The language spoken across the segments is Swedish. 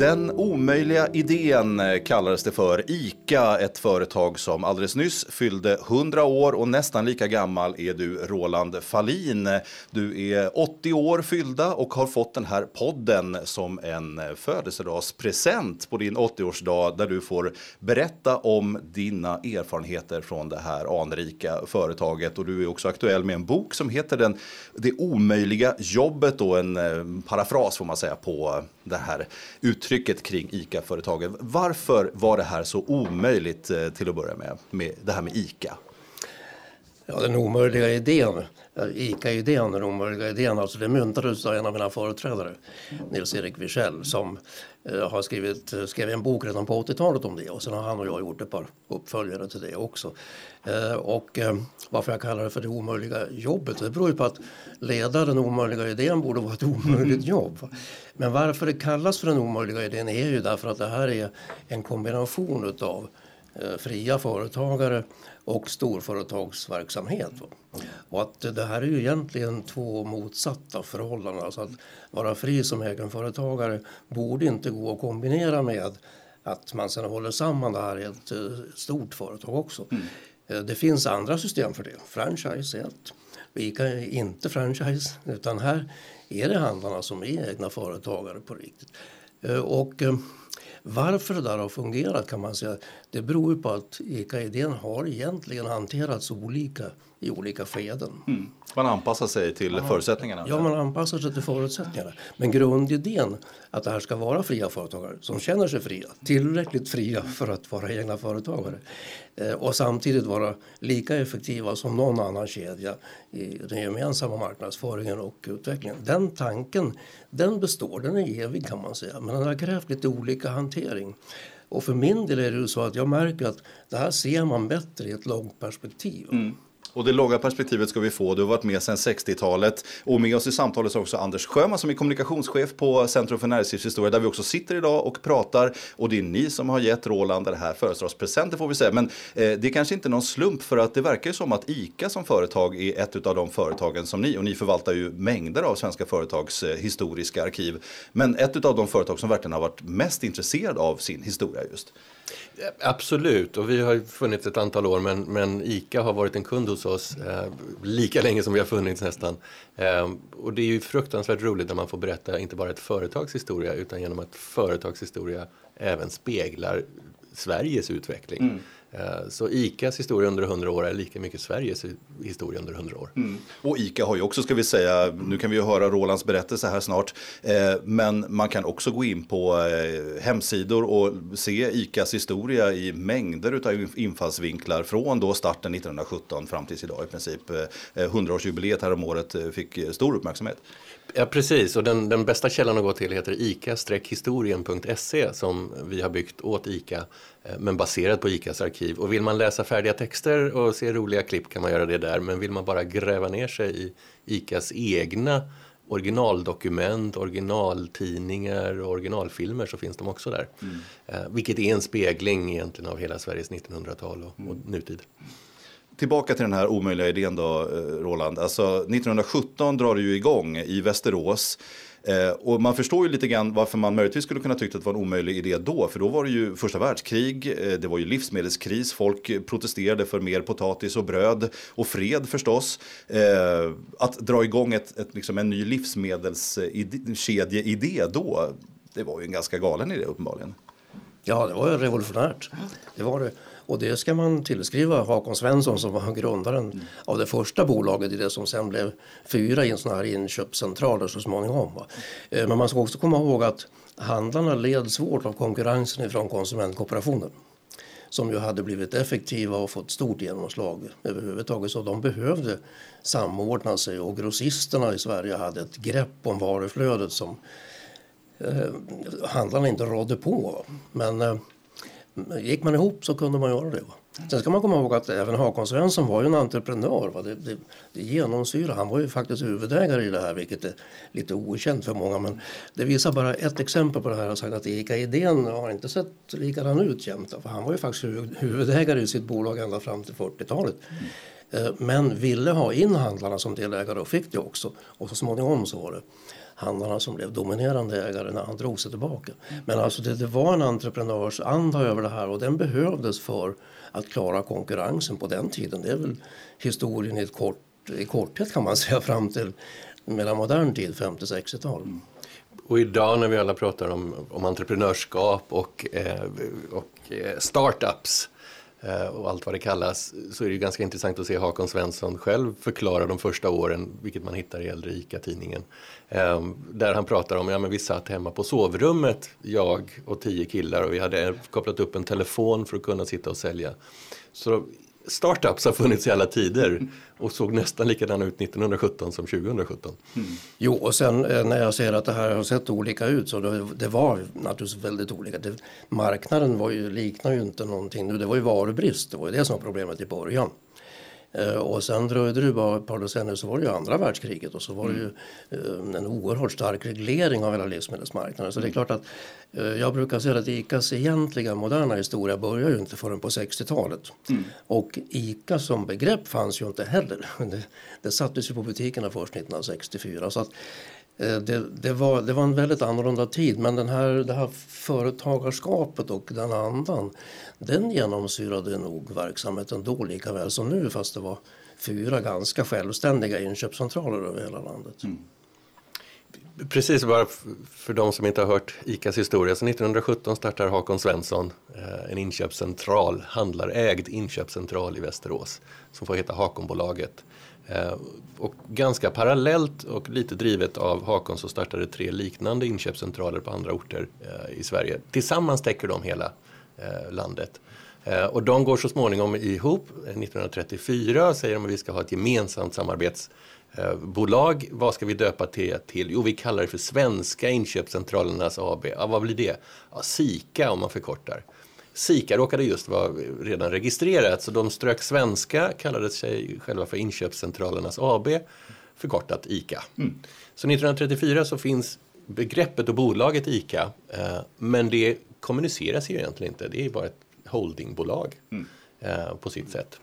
Den omöjliga idén eh, kallades det för. ICA, ett företag som alldeles nyss fyllde 100 år och nästan lika gammal är du Roland Fallin. Du är 80 år fyllda och har fått den här podden som en eh, födelsedagspresent på din 80-årsdag där du får berätta om dina erfarenheter från det här anrika företaget. Och du är också aktuell med en bok som heter den, Det omöjliga jobbet och en eh, parafras får man säga på det här uttrycket kring ICA-företaget. Varför var det här så omöjligt eh, till att börja med, med det här med ICA? Ja, den omöjliga idén, ICA-idén, den omöjliga idén, alltså det myntades av en av mina företrädare, Nils-Erik Wichell, som eh, har skrivit skrev en bok redan på 80-talet om det och sen har han och jag gjort ett par uppföljare till det också. Eh, och eh, varför jag kallar det för det omöjliga jobbet, det beror ju på att leda den omöjliga idén borde vara ett omöjligt jobb. Men varför det kallas för den omöjliga idén är ju därför att det här är en kombination utav Eh, fria företagare och storföretagsverksamhet. Och att det här är ju egentligen två motsatta förhållanden. Alltså att vara fri som egenföretagare borde inte gå att kombinera med att man sen håller samman det här i ett eh, stort företag också. Mm. Eh, det finns andra system för det. Franchise är ett. Ica är inte franchise utan här är det handlarna som är egna företagare på riktigt. Eh, och eh, varför det där har fungerat kan man säga, det beror på att ICA-idén har egentligen hanterats olika i olika skeden. Mm. Man anpassar sig till ja, förutsättningarna? Ja, man anpassar sig till förutsättningarna. Men grundidén att det här ska vara fria företagare som känner sig fria, tillräckligt fria för att vara egna företagare eh, och samtidigt vara lika effektiva som någon annan kedja i den gemensamma marknadsföringen och utvecklingen. Den tanken, den består, den är evig kan man säga, men den har krävt lite olika hantering. Och för min del är det så att jag märker att det här ser man bättre i ett långt perspektiv. Mm. Och det långa perspektivet ska vi få. Du har varit med sedan 60-talet. Och med oss i samtalet är också Anders Sjöman som är kommunikationschef på Centrum för näringslivshistoria där vi också sitter idag och pratar. Och det är ni som har gett Roland det här födelsedagspresenten får vi säga. Men eh, det är kanske inte någon slump för att det verkar ju som att ICA som företag är ett av de företagen som ni, och ni förvaltar ju mängder av svenska företags eh, historiska arkiv. Men ett av de företag som verkligen har varit mest intresserad av sin historia just. Eh, absolut, och vi har funnits ett antal år men, men ICA har varit en kund hos oss eh, lika länge som vi har funnits nästan. Eh, och det är ju fruktansvärt roligt när man får berätta inte bara ett företags historia utan genom att företagshistoria även speglar Sveriges utveckling. Mm. Eh, så ICAs historia under 100 år är lika mycket Sveriges historia under 100 år. Mm. Och ICA har ju också, ska vi säga, nu kan vi ju höra Rolands berättelse här snart, eh, men man kan också gå in på eh, hemsidor och se ICAs historia i mängder av infallsvinklar från då starten 1917 fram tills idag i princip. 100-årsjubileet häromåret året fick stor uppmärksamhet. Ja, precis. Och den, den bästa källan att gå till heter ica-historien.se som vi har byggt åt ICA eh, men baserat på ICAs arkiv. Och vill man läsa färdiga texter och se roliga klipp kan man göra det där. Men vill man bara gräva ner sig i ICAs egna originaldokument, originaltidningar och originalfilmer så finns de också där. Mm. Eh, vilket är en spegling egentligen av hela Sveriges 1900-tal och, och nutid tillbaka till den här omöjliga idén då, eh, Roland. Alltså 1917 drar det ju igång i Västerås. Eh, och man förstår ju lite grann varför man möjligtvis skulle kunna tycka att det var en omöjlig idé då. För då var det ju första världskrig, eh, det var ju livsmedelskris, folk protesterade för mer potatis och bröd och fred förstås. Eh, att dra igång ett, ett, liksom en ny livsmedelskedjeidé då, det var ju en ganska galen idé uppenbarligen. Ja, det var ju revolutionärt. Det var det. Och det ska man tillskriva Hakon Svensson som var grundaren mm. av det första bolaget i det som sen blev fyra i en sån här inköpscentraler så småningom. Eh, men man ska också komma ihåg att handlarna led svårt av konkurrensen ifrån konsumentkooperationen som ju hade blivit effektiva och fått stort genomslag överhuvudtaget. Så de behövde samordna sig och grossisterna i Sverige hade ett grepp om varuflödet som eh, handlarna inte rådde på. Men eh, gick man ihop så kunde man göra det. Va? Sen ska man komma ihåg att även Hakon Svensson var ju en entreprenör. Va? Det, det, det genomsyrar. Han var ju faktiskt huvudägare i det här vilket är lite okänt för många. Men det visar bara ett exempel på det här. Jag sagt att ICA-idén har inte sett likadan ut jämt. För han var ju faktiskt huvudägare i sitt bolag ända fram till 40-talet. Mm. Eh, men ville ha in handlarna som delägare och fick det också. Och så småningom så var det handlarna som blev dominerande ägare när han drog sig tillbaka. Men alltså det, det var en entreprenörsanda över det här och den behövdes för att klara konkurrensen på den tiden. Det är väl historien i, ett kort, i korthet kan man säga fram till mellan modern tid, 50-60-tal. Mm. Och idag när vi alla pratar om, om entreprenörskap och, eh, och eh, startups eh, och allt vad det kallas så är det ganska intressant att se Hakon Svensson själv förklara de första åren, vilket man hittar i äldre ICA-tidningen. Ehm, där han pratar om, ja men vi satt hemma på sovrummet, jag och tio killar och vi hade kopplat upp en telefon för att kunna sitta och sälja. Så startups har funnits i alla tider och såg nästan likadan ut 1917 som 2017. Mm. Jo, och sen eh, när jag ser att det här har sett olika ut så det, det var naturligtvis väldigt olika. Det, marknaden var ju, liknar ju inte någonting nu. Det var ju varubrist, det var ju det som var problemet i början. Eh, och sen dröjde det bara ett par decennier så var det ju andra världskriget och så var det ju mm. en oerhört stark reglering av hela livsmedelsmarknaden. Så det är klart att eh, jag brukar säga att ICAs egentliga moderna historia börjar ju inte förrän på 60-talet. Mm. Och ICA som begrepp fanns ju inte heller. Det, det sattes ju på butikerna först 1964. Så att Eh, Eh, det, det, var, det var en väldigt annorlunda tid men den här, det här företagarskapet och den andan den genomsyrade nog verksamheten då lika väl som nu fast det var fyra ganska självständiga inköpscentraler över hela landet. Mm. Precis, bara för de som inte har hört ICAs historia. Så 1917 startar Hakon Svensson eh, en inköpscentral, handlarägd inköpscentral i Västerås som får heta Hakonbolaget. Eh, och ganska parallellt och lite drivet av Hakon så startade tre liknande inköpscentraler på andra orter eh, i Sverige. Tillsammans täcker de hela eh, landet. Och de går så småningom ihop 1934 säger de att vi ska ha ett gemensamt samarbetsbolag. Vad ska vi döpa det till? Jo, vi kallar det för Svenska inköpscentralernas AB. Ja, vad blir det? Ja, SIKA om man förkortar. Sika råkade just vara redan registrerat så de strök svenska, kallade sig själva för Inköpscentralernas AB, förkortat ICA. Mm. Så 1934 så finns begreppet och bolaget ICA, eh, men det kommuniceras ju egentligen inte. Det är bara ett holdingbolag mm. eh, på sitt sätt.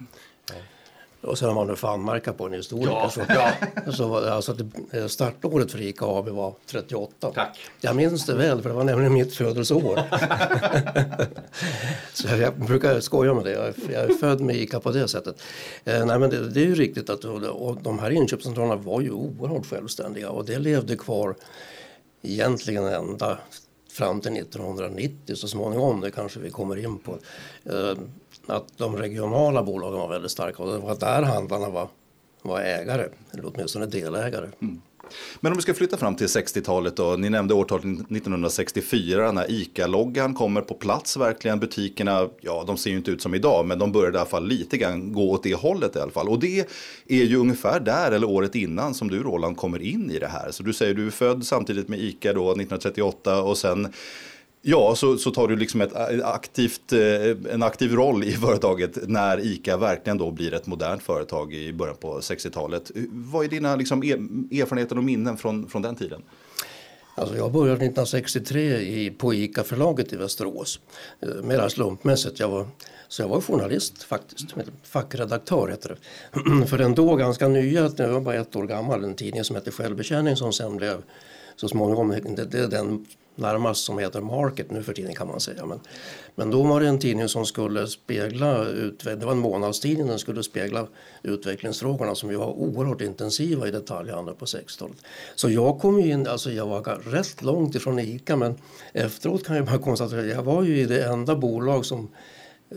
Och sen har man nu fanmarka på en historiker. Ja, så, ja. så, alltså, eh, startåret för ICA AB var 38. Tack. Jag minns det väl för det var nämligen mitt födelseår. så jag, brukar skoja med det. Jag är, jag är född med ICA på det sättet. Eh, nej, men det, det, är ju riktigt att och de här inköpscentralerna var ju oerhört självständiga och det levde kvar egentligen ända fram till 1990 så småningom. Det kanske vi kommer in på. Eh, att de regionala bolagen var väldigt starka och det var där handlarna var, var ägare, eller åtminstone delägare. Mm. Men om vi ska flytta fram till 60-talet då. Ni nämnde årtalet 1964 när ICA-loggan kommer på plats verkligen. Butikerna, ja de ser ju inte ut som idag men de började i alla fall lite grann gå åt det hållet i alla fall. Och det är ju ungefär där eller året innan som du Roland kommer in i det här. Så du säger du är född samtidigt med ICA då 1938 och sen Ja, så, så tar du liksom ett eh, aktivt, eh, en aktiv roll i företaget när ICA verkligen då blir ett modernt företag i början på 60-talet. Vad är dina liksom erfarenheter och minnen från, från den tiden? Alltså jag började 1963 i, på ICA-förlaget i Västerås. mer mera slumpmässigt. Jag var, så jag var journalist faktiskt. Fackredaktör heter det. För den då ganska nya, jag var bara ett år gammal, en tidning som hette Självbetjäning som sen blev så småningom, det, det är den närmast som heter Market nu för tiden kan man säga. Men, men då var det en tidning som skulle spegla, det var en månadstidning, den skulle spegla utvecklingsfrågorna som ju var oerhört intensiva i detaljhandeln på 60-talet. Så jag kom in, alltså jag var rätt långt ifrån ICA men efteråt kan jag bara konstatera att jag var ju i det enda bolag som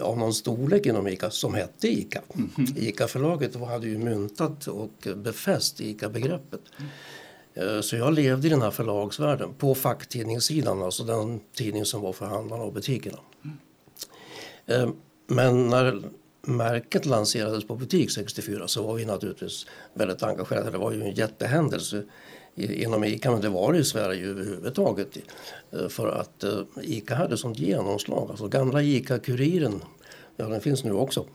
av någon storlek inom ICA som hette ICA. Mm. ICA-förlaget hade ju myntat och befäst ICA-begreppet. Mm. Eh, så jag levde i den här förlagsvärlden på facktidningssidan, alltså den tidning som var för handlarna och butikerna. Mm. Men när märket lanserades på butik 64 så var vi naturligtvis väldigt engagerade. Det var ju en jättehändelse inom ICA, men det var det i Sverige överhuvudtaget. Eh, för att ICA hade sånt genomslag. Alltså gamla ICA-Kuriren, ja den finns nu också.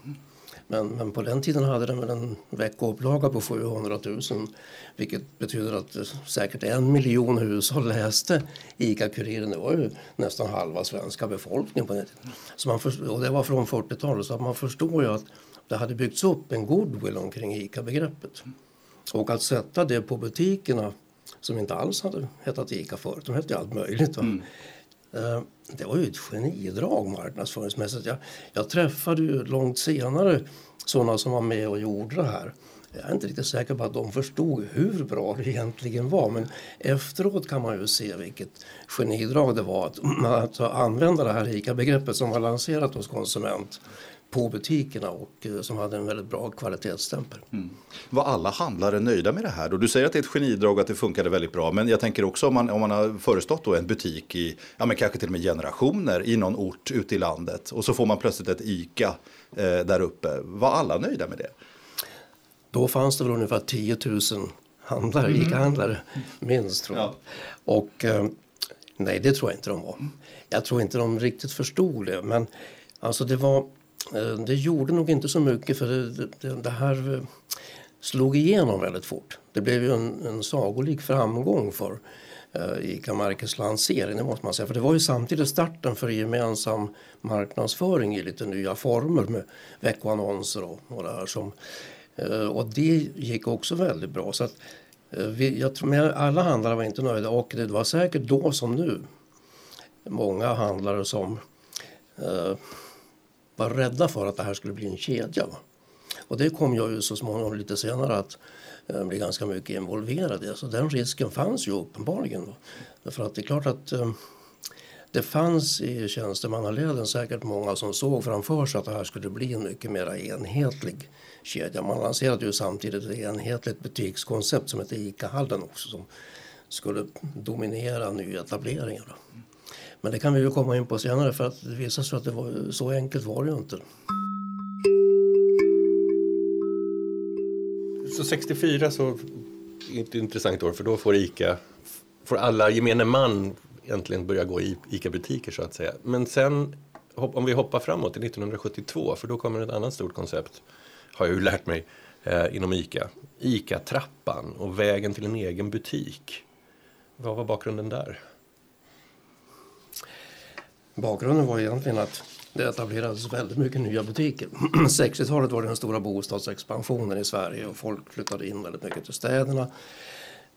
Men, men på den tiden hade den en veckoupplaga på 700 000 vilket betyder att säkert en miljon hushåll läste ICA-Kuriren. Det var ju nästan halva svenska befolkningen på den tiden. Så man förstod, och det var från 40-talet så man förstår ju att det hade byggts upp en goodwill omkring ICA-begreppet. Och att sätta det på butikerna som inte alls hade hetat ICA förut. De hette allt möjligt. Mm. Eh, det var ju ett genidrag marknadsföringsmässigt. Jag, jag träffade ju långt senare sådana som var med och gjorde det här. Jag är inte riktigt säker på att de förstod hur bra det egentligen var. Men efteråt kan man ju se vilket genidrag det var att, att använda det här ICA-begreppet som var lanserat hos konsument på butikerna och eh, som hade en väldigt bra kvalitetsstämpel. Mm. Var alla handlare nöjda med det här? Och du säger att det är ett genidrag och att det funkade väldigt bra. Men jag tänker också om man, om man har förestått en butik i, ja men kanske till och med generationer i någon ort ute i landet och så får man plötsligt ett ICA eh, där uppe. Var alla nöjda med det? Då fanns det väl ungefär 10 000 handlare, mm. ICA-handlare minst tror jag. Ja. Och eh, nej, det tror jag inte de var. Jag tror inte de riktigt förstod det. Men alltså det var Eh, det gjorde nog inte så mycket för det, det, det här eh, slog igenom väldigt fort. Det blev ju en, en sagolik framgång för eh, uh, ICA-märkets lansering, det måste man säga. För det var ju samtidigt starten för gemensam marknadsföring i lite nya former med veckoannonser och, och det här som, och det gick också väldigt bra. Så att, vi, jag tror, men alla handlare var inte nöjda och det var säkert då som nu många handlare som var rädda för att det här skulle bli en kedja. Och det kom jag ju så småningom lite senare att eh, bli ganska mycket involverad i. Så den risken fanns ju uppenbarligen. Då. För att det är klart att eh, det fanns i tjänstemannaleden säkert många som såg framför sig att det här skulle bli en mycket mer enhetlig kedja. Man lanserade ju samtidigt ett enhetligt butikskoncept som hette ICA-hallen också som skulle dominera nyetableringar. Men det kan vi ju komma in på senare för att det visar sig att det var, så enkelt var det ju inte. Så 64 så är ett intressant år för då får ICA, får alla gemene man egentligen börja gå i ICA-butiker så att säga. Men sen om vi hoppar framåt till 1972 för då kommer ett annat stort koncept har jag ju lärt mig eh, inom ICA. ICA-trappan och vägen till en egen butik. Vad var bakgrunden där? Bakgrunden var egentligen att det etablerades väldigt mycket nya butiker. 60-talet var det den stora bostadsexpansionen i Sverige och folk flyttade in väldigt mycket till städerna.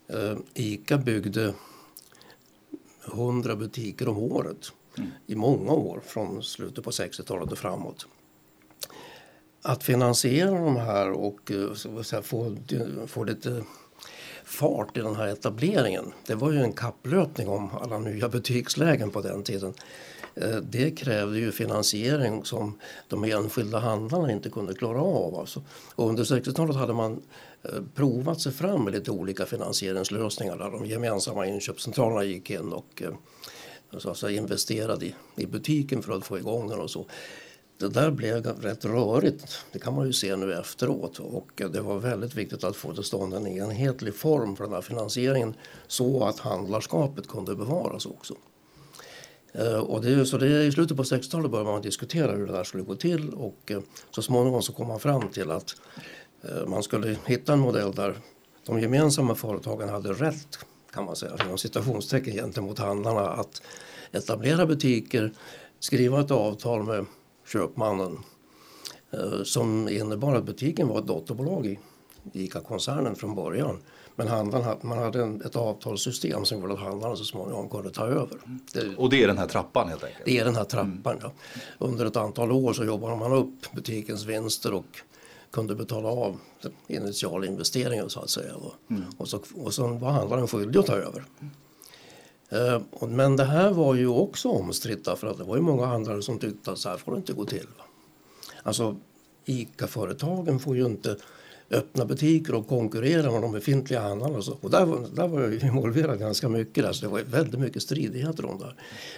Eh, Ica byggde 100 butiker om året mm. i många år från slutet på 60-talet och framåt. Att finansiera de här och eh, få, få lite fart i den här etableringen. Det var ju en kapplöpning om alla nya butikslägen på den tiden. Eh, det krävde ju finansiering som de enskilda handlarna inte kunde klara av. Alltså. Och under 60-talet hade man eh, provat sig fram med lite olika finansieringslösningar där de gemensamma inköpscentralerna gick in och eh, så att investerade i, i butiken för att få igång den och så. Det där blev rätt rörigt, det kan man ju se nu efteråt. Och det var väldigt viktigt att få till stånd en enhetlig form för den här finansieringen så att handlarskapet kunde bevaras också. Eh, och det, så det, I slutet på 60-talet började man diskutera hur det där skulle gå till och eh, så småningom så kom man fram till att eh, man skulle hitta en modell där de gemensamma företagen hade rätt kan man säga, inom citationstecken gentemot handlarna att etablera butiker, skriva ett avtal med köpmannen som innebar att butiken var ett dotterbolag i ICA-koncernen från början. Men handlarna, man hade en, ett avtalssystem som gjorde att handlarna så småningom kunde ta över. Det, och det är den här trappan helt enkelt? Det är den här trappan, mm. ja. Under ett antal år så jobbade man upp butikens vinster och kunde betala av initialinvesteringen så att säga. Mm. Och, så, och så var handlaren skyldig att ta över. Uh, men det här var ju också omstritt för att det var ju många handlare som tyckte att så här får det inte gå till. Alltså ICA-företagen får ju inte öppna butiker och konkurrera med de befintliga handlarna. Och, så. och där, var, där var jag involverad ganska mycket. Alltså det var väldigt mycket stridigheter om det.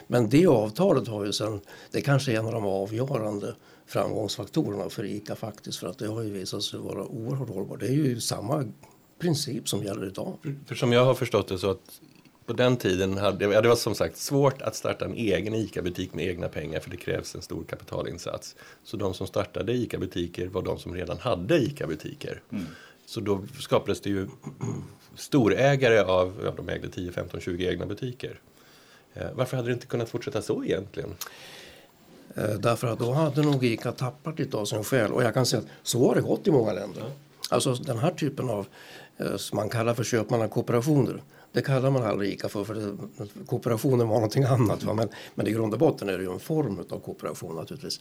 Men det avtalet har ju sen, det kanske är en av de avgörande framgångsfaktorerna för ICA faktiskt. För att det har ju visat sig vara oerhört hållbart. Det är ju samma princip som gäller idag. För som jag har förstått det så att på den tiden hade ja, det var som sagt svårt att starta en egen ICA-butik med egna pengar för det krävs en stor kapitalinsats. Så de som startade ICA-butiker var de som redan hade ICA-butiker. Mm. Så då skapades det ju storägare av, ja, de ägde 10, 15, 20 egna butiker. Eh, varför hade det inte kunnat fortsätta så egentligen? Eh, därför att då hade nog ICA tappat lite av sin själ. Och jag kan säga att så har det gått i många länder. Alltså den här typen av, eh, som man kallar för köpmannakooperationer det kallar man aldrig ICA för, för det, kooperationen var någonting annat. Va? Men, men i grund och botten är det ju en form av kooperation naturligtvis.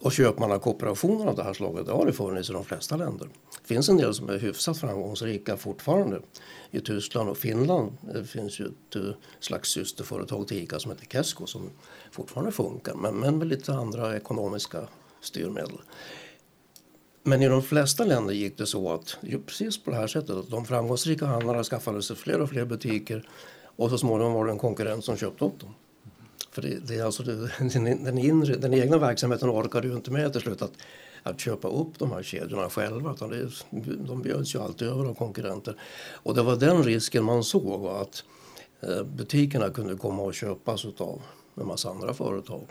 Och köpmannakooperationer av det här slaget det har det funnits i de flesta länder. Det finns en del som är hyfsat framgångsrika fortfarande. I Tyskland och Finland det finns ju ett eh, slags systerföretag till ICA som heter Kesko som fortfarande funkar men, men med lite andra ekonomiska styrmedel. Men i de flesta länder gick det så att precis på det här sättet att de framgångsrika handlarna skaffade sig fler och fler butiker och så småningom var det en konkurrent som köpte upp dem. För det, det är alltså det, den, den, inre, den egna verksamheten orkade ju inte med till slut att, att köpa upp de här kedjorna själva. Utan det, de bjöds ju alltid över av konkurrenter. Och det var den risken man såg att eh, butikerna kunde komma att köpas av en massa andra företag.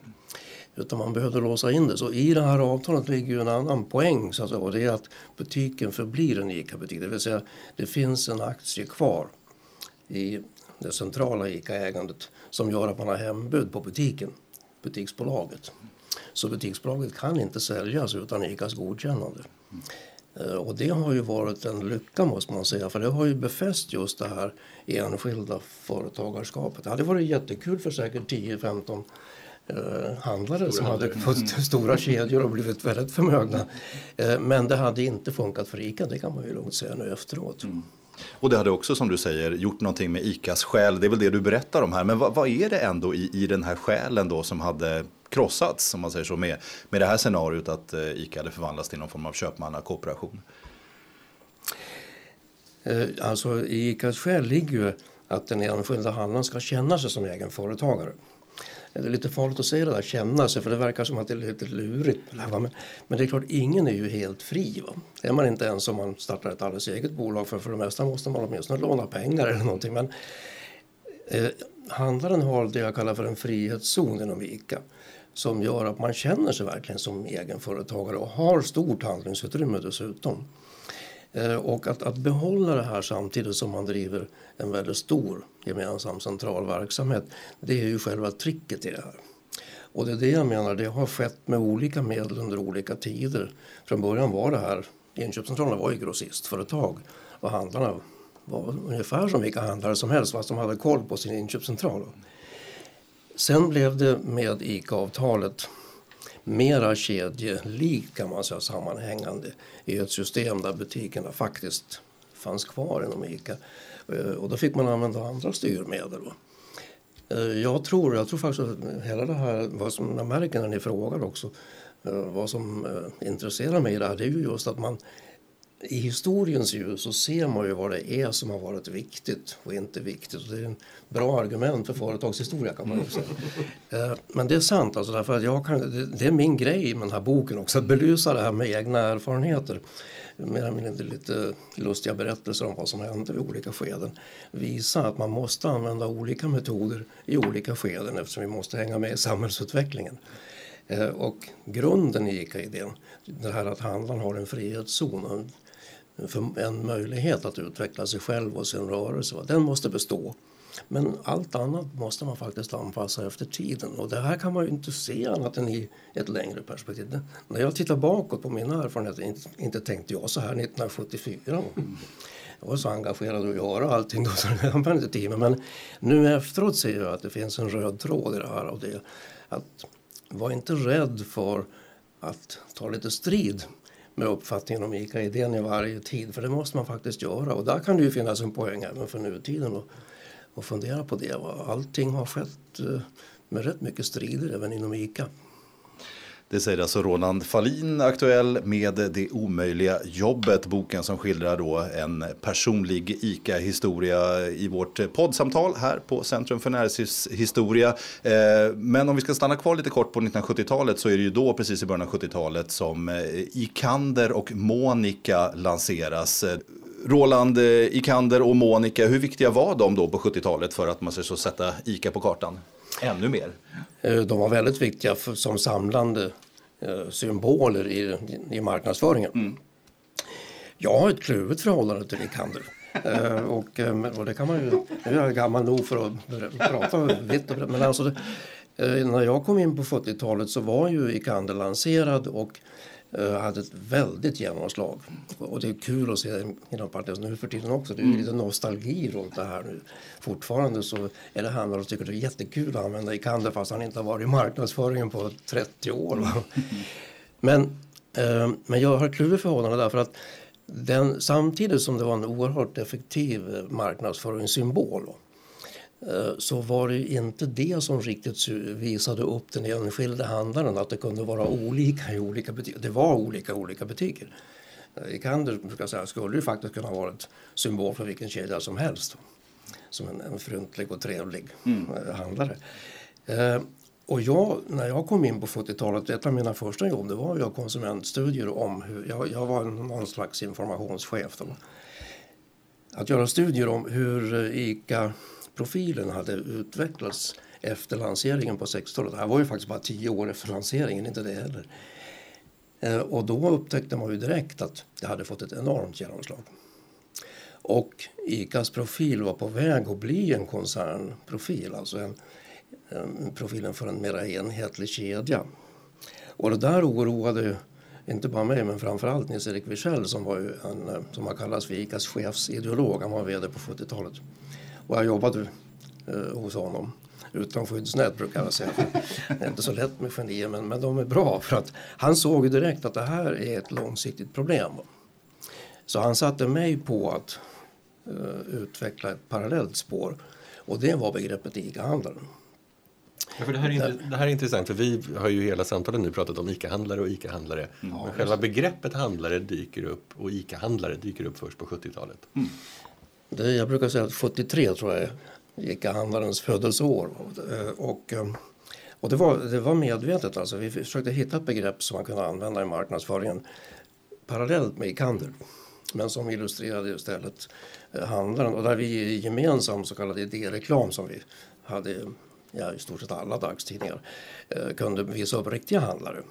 Utan man behövde låsa in det. Så i det här avtalet ligger ju en annan poäng. Så att säga, och det är att butiken förblir en ICA-butik. Det vill säga det finns en aktie kvar i det centrala ICA-ägandet som gör att man har hembud på butiken, butiksbolaget. Så butiksbolaget kan inte säljas utan ICAs godkännande. Eh, och det har ju varit en lycka måste man säga för det har ju befäst just det här enskilda företagarskapet. Det hade varit jättekul för säkert 10-15 eh, handlare som hade fått mm. stora kedjor och blivit väldigt förmögna. Eh, men det hade inte funkat för ICA, det kan man ju lugnt säga nu efteråt. Mm. Och det hade också som du säger gjort någonting med ICAs själ. Det är väl det du berättar om här. Men vad, vad är det ändå i, i den här själen då som hade krossats, om man säger så, med, med det här scenariot att eh, ICA hade förvandlats till någon form av köpmannakooperation? Alltså i ICAs själ ligger ju att den enskilda handlaren ska känna sig som egen företagare. Det är lite farligt att säga det där, känna sig, för det verkar som att det är lite lurigt. Men, men det är klart, ingen är ju helt fri. Va? Det är man inte ens om man startar ett alldeles eget bolag, för för det mesta måste man åtminstone låna pengar eller någonting. Men eh, handlaren har det jag kallar för en frihetszon inom ICA som gör att man känner sig verkligen som egenföretagare och har stort handlingsutrymme dessutom. Eh, och att, att behålla det här samtidigt som man driver en väldigt stor gemensam central verksamhet, det är ju själva tricket i det här. Och det är det jag menar, det har skett med olika medel under olika tider. Från början var det här, inköpscentralerna var ju grossistföretag och handlarna var ungefär som vilka handlare som helst fast de hade koll på sin inköpscentral. Sen blev det med ICA-avtalet mera kedjelikt kan man säga sammanhängande i ett system där butikerna faktiskt fanns kvar inom ICA. Eh, och då fick man använda andra styrmedel. Eh, jag tror, jag tror faktiskt att hela det här, vad som jag märker när ni frågar också, eh, vad som intresserar mig i det här, det är ju just att man i historiens ljus så ser man ju vad det är som har varit viktigt och inte viktigt. det är en bra argument för företagshistoria kan man ju säga. Eh, men det är sant, alltså, därför att jag kan, det är min grej med den här boken också, att belysa det här med egna erfarenheter. Mer eller mindre lite lustiga berättelser om vad som hände vid olika skeden. Visa att man måste använda olika metoder i olika skeden eftersom vi måste hänga med i samhällsutvecklingen. Eh, och grunden i ICA-idén, det här att handlaren har en frihetszon, en möjlighet att utveckla sig själv och sin rörelse. Den måste bestå. Men allt annat måste man faktiskt anpassa efter tiden. Och det här kan man ju inte se annat än i ett längre perspektiv. När jag tittar bakåt på mina erfarenheter, inte, inte tänkte jag så här 1974. Jag var så engagerad att göra allting då så det var inte tid. Men nu efteråt ser jag att det finns en röd tråd i det här. Och det, att var inte rädd för att ta lite strid med uppfattningen om ICA-idén i varje tid. För det måste man faktiskt göra. Och där kan det ju finnas en poäng även för nutiden och, och fundera på det. Allting har skett eh, med rätt mycket strider även inom ICA. Det säger alltså Roland Fallin, aktuell med Det omöjliga jobbet. Boken som skildrar då en personlig ICA-historia i vårt poddsamtal här på Centrum för näringslivshistoria. Eh, men om vi ska stanna kvar lite kort på 1970-talet så är det ju då, precis i början av 70-talet, som eh, Ikander och Monica lanseras. Eh, Roland Ikander och Monica, hur viktiga var de då på 70-talet för att man ska så sätta ICA på kartan? Ännu mer? Eh, de var väldigt viktiga för, som samlande eh, symboler i, i marknadsföringen. Mm. Jag har ett kluvet förhållande till Rick Handel. eh, och, och det kan man ju, nu är jag gammal nog för att prata vitt och brett. Men alltså det, när jag kom in på 70-talet så var ju Ikander lanserad och hade ett väldigt genomslag. Och det är kul att se inom partiet nu för tiden också. Det är mm. lite nostalgi runt det här nu. Fortfarande så är det handlare som tycker det är jättekul att använda Ikander fast han inte har varit i marknadsföringen på 30 år. Mm. Men, eh, men jag har ett kluvigt förhållande därför att den, samtidigt som det var en oerhört effektiv marknadsföringssymbol Eh, så var det inte det som riktigt visade upp den enskilde handlaren att det kunde vara olika i olika butiker. Det var olika i olika butiker. I Kander säga, skulle ju faktiskt kunna vara ett symbol för vilken kedja som helst. Som en, en fryntlig och trevlig mm. Eh, handlare. Eh, och jag, när jag kom in på 40-talet, ett av mina första jobb det var göra konsumentstudier om hur, jag, jag var någon slags informationschef då. Att göra studier om hur ICA profilen hade utvecklats efter lanseringen på 60-talet. Det här var ju faktiskt bara tio år efter lanseringen, inte det heller. Eh, och då upptäckte man ju direkt att det hade fått ett enormt genomslag. Och ICAs profil var på väg att bli en koncernprofil, alltså en, en profilen för en mer enhetlig kedja. Och det där oroade inte bara mig men framförallt Nils-Erik Wiechel som var ju en, eh, som har kallats för ICAs chefsideolog. Han var vd på 70-talet. Och jag jobbade eh, hos honom utan skyddsnät brukar jag säga. Det är inte så lätt med genier men, men de är bra för att han såg direkt att det här är ett långsiktigt problem. Så han satte mig på att uh, utveckla ett parallellt spår och det var begreppet ICA-handlaren. Ja, för det, här är, det här är intressant, för vi har ju hela samtalet nu pratat om ICA-handlare och ICA-handlare. Mm. Men själva begreppet handlare dyker upp och ICA-handlare dyker upp först på 70-talet. Mm. Det, jag brukar säga att 73 tror jag gick handlarens födelseår. Och, eh, och det, var, det var medvetet. Alltså. Vi försökte hitta ett begrepp som man kunde använda i marknadsföringen parallellt med e-handel men som illustrerade istället eh, handlaren. Och där vi gemensamt så kallad idéreklam som vi hade ja, i stort sett alla dagstidningar eh, kunde visa upp riktiga handlare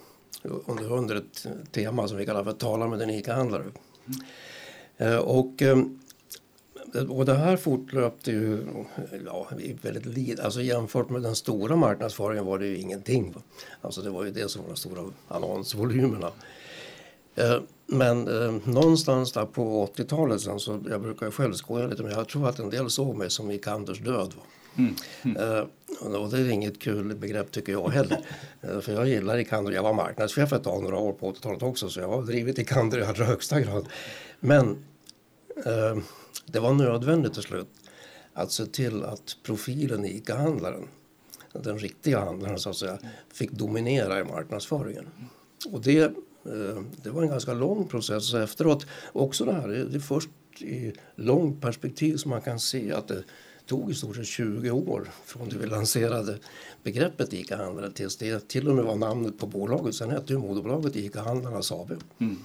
under, under ett tema som vi kallar för Tala med den ICA-handlare. Mm. Och och det här fortlöpte ju ja, väldigt lite. Alltså jämfört med den stora marknadsföringen var det ju ingenting. Alltså det var ju det som var de stora annonsvolymerna. Eh, men eh, någonstans där på 80-talet sen så, jag brukar själv skoja lite men jag tror att en del såg mig som Vikanders död. Mm. Mm. Eh, och det är inget kul begrepp tycker jag heller. För jag gillar Ikander. Jag var marknadschef ett tag, några år på 80-talet också så jag har drivit Ikander i allra högsta grad. Men eh, det var nödvändigt till slut att se till att profilen i ICA-handlaren, den riktiga handlaren så att säga, fick dominera i marknadsföringen. Och det, eh, det var en ganska lång process efteråt. Också det här, det är först i långt perspektiv som man kan se att det tog i stort sett 20 år från det vi lanserade begreppet ICA-handlare tills det till och med var namnet på bolaget. Sen hette ju moderbolaget ICA-handlarnas AB. Mm.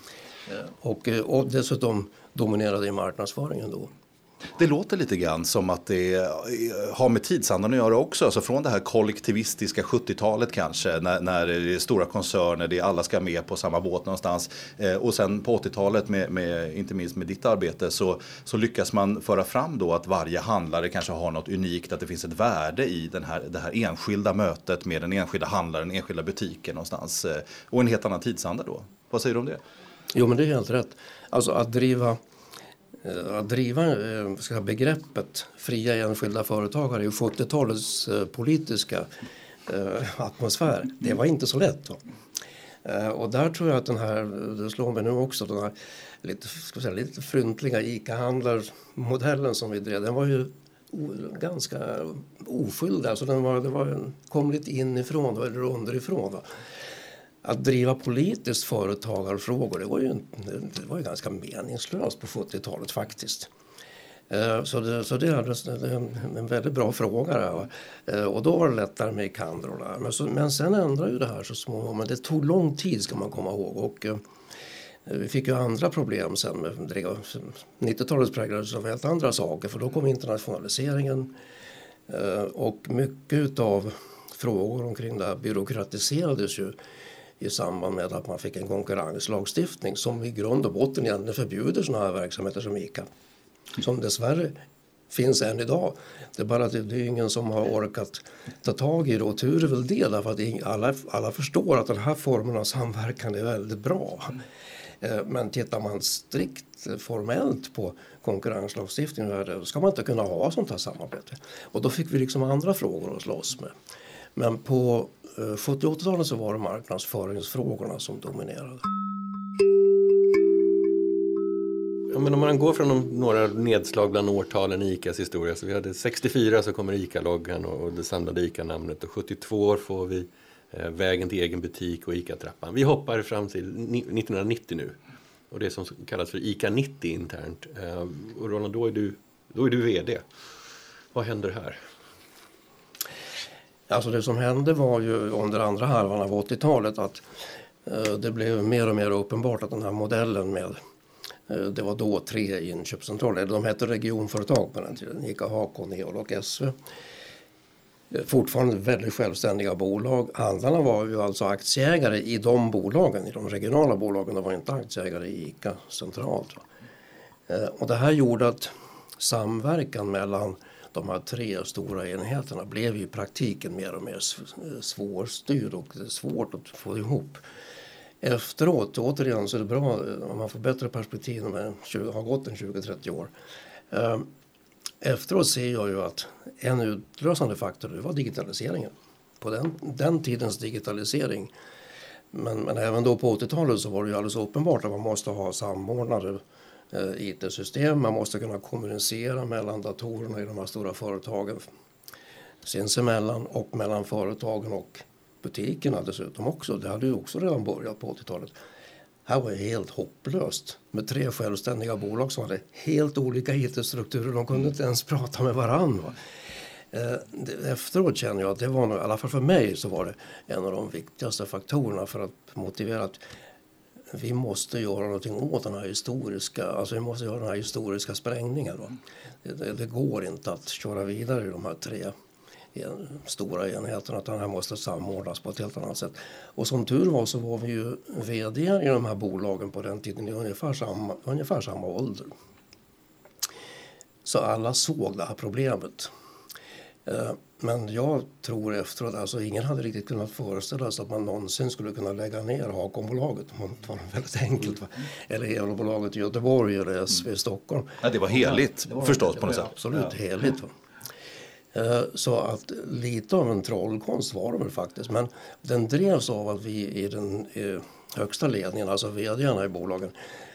Och, eh, och dessutom dominerade i marknadsföringen då. Det låter lite grann som att det har med tidsandan att göra också. Alltså från det här kollektivistiska 70-talet kanske, när, när det är stora koncerner, det är alla ska med på samma båt någonstans. Eh, och sen på 80-talet, med, med, inte minst med ditt arbete, så, så lyckas man föra fram då att varje handlare kanske har något unikt, att det finns ett värde i den här, det här enskilda mötet med den enskilda handlaren, den enskilda butiken någonstans. Eh, och en helt annan tidsanda då. Vad säger du om det? Jo, men det är helt rätt. Alltså att driva att driva eh, ska begreppet fria enskilda företagare i 70-talets eh, politiska eh, atmosfär, det var inte så lätt. Och där tror jag att den här, det slår mig nu också, den här lite, ska säga, lite fryntliga ICA-handlarmodellen som vi drev, den var ju ganska oskyldig. Alltså den var, det var, kom lite inifrån eller underifrån. Va? Att driva politiskt företagarfrågor det var ju, det var ju ganska meningslöst på 70-talet faktiskt. Eh, så det, så det är en väldigt bra fråga. Där. Eh, och då var det lättare med Ikander men, så, men sen ändrade ju det här så småningom. Men det tog lång tid ska man komma ihåg. Och, eh, vi fick ju andra problem sen. Med 90-talet präglades av helt andra saker för då kom internationaliseringen. Och mycket av frågor omkring det här byråkratiserades ju i samband med att man fick en konkurrenslagstiftning som i grund och botten egentligen förbjuder sådana här verksamheter som ICA. Som dessvärre finns än idag. Det är bara att det är ingen som har orkat ta tag i det och tur är väl det därför att alla, alla förstår att den här formen av samverkan är väldigt bra. Eh, men tittar man strikt formellt på konkurrenslagstiftningen då ska man inte kunna ha sånt här samarbete. Och då fick vi liksom andra frågor att slåss med. Men på Eh, 70-80-talet så var det marknadsföringsfrågorna som dominerade. Ja, men om man går från de, några nedslag bland årtalen i ICAs historia. Så vi hade 64 så kommer ICA-loggan och, och det samlade ICA-namnet. Och 72 får vi eh, vägen till egen butik och ICA-trappan. Vi hoppar fram till 1990 nu. Och det som kallas för ICA 90 internt. Eh, och Roland, då är, du, då är du VD. Vad händer här? Alltså det som hände var ju under andra halvan av 80-talet att eh, det blev mer och mer uppenbart att den här modellen med eh, det var då tre inköpscentraler, de hette regionföretag på den tiden, Ica, Hakon, Neol och SV. Eh, fortfarande väldigt självständiga bolag. Handlarna var ju alltså aktieägare i de bolagen, i de regionala bolagen. De var inte aktieägare i ICA centralt. Och det här gjorde att samverkan mellan de här tre stora enheterna blev i praktiken mer och mer svårstyrd och svårt att få ihop. Efteråt, återigen, så är det bra om man får bättre perspektiv när man har gått en 20-30 år. Ehm, efteråt ser jag ju att en utlösande faktor var digitaliseringen. På den, den tidens digitalisering men, men även då på 80-talet så var det ju alldeles uppenbart att man måste ha samordnade Eh, Eh, IT-system. Man måste kunna kommunicera mellan datorerna i de här stora företagen sinsemellan och mellan företagen och butikerna dessutom också. Det hade ju också redan börjat på 80-talet. Här var det helt hopplöst med tre självständiga bolag som hade helt olika IT-strukturer. De kunde inte ens prata med varandra. Eh, efteråt känner jag att det var, i alla fall för mig, så var det en av de viktigaste faktorerna för att motivera att vi måste göra någonting åt den här historiska, alltså vi måste göra den här historiska sprängningen. Då. Det, det, det, går inte att köra vidare i de här tre en, stora enheterna utan det här måste samordnas på ett helt annat sätt. Och som tur var så var vi ju vd i de här bolagen på den tiden i ungefär samma, ungefär samma ålder. Så alla såg det här problemet. Eh, men jag tror efteråt, alltså ingen hade riktigt kunnat föreställa sig att man någonsin skulle kunna lägga ner Hakonbolaget. Det var väldigt enkelt. Va? Eller Elbolaget i Göteborg eller SV i Stockholm. Ja, det var heligt ja, det var, förstås på något sätt. Absolut ja. heligt. Va? Eh, så att lite av en trollkonst var det väl faktiskt. Men den drevs av att vi i den högsta ledningen, alltså vdarna i bolagen,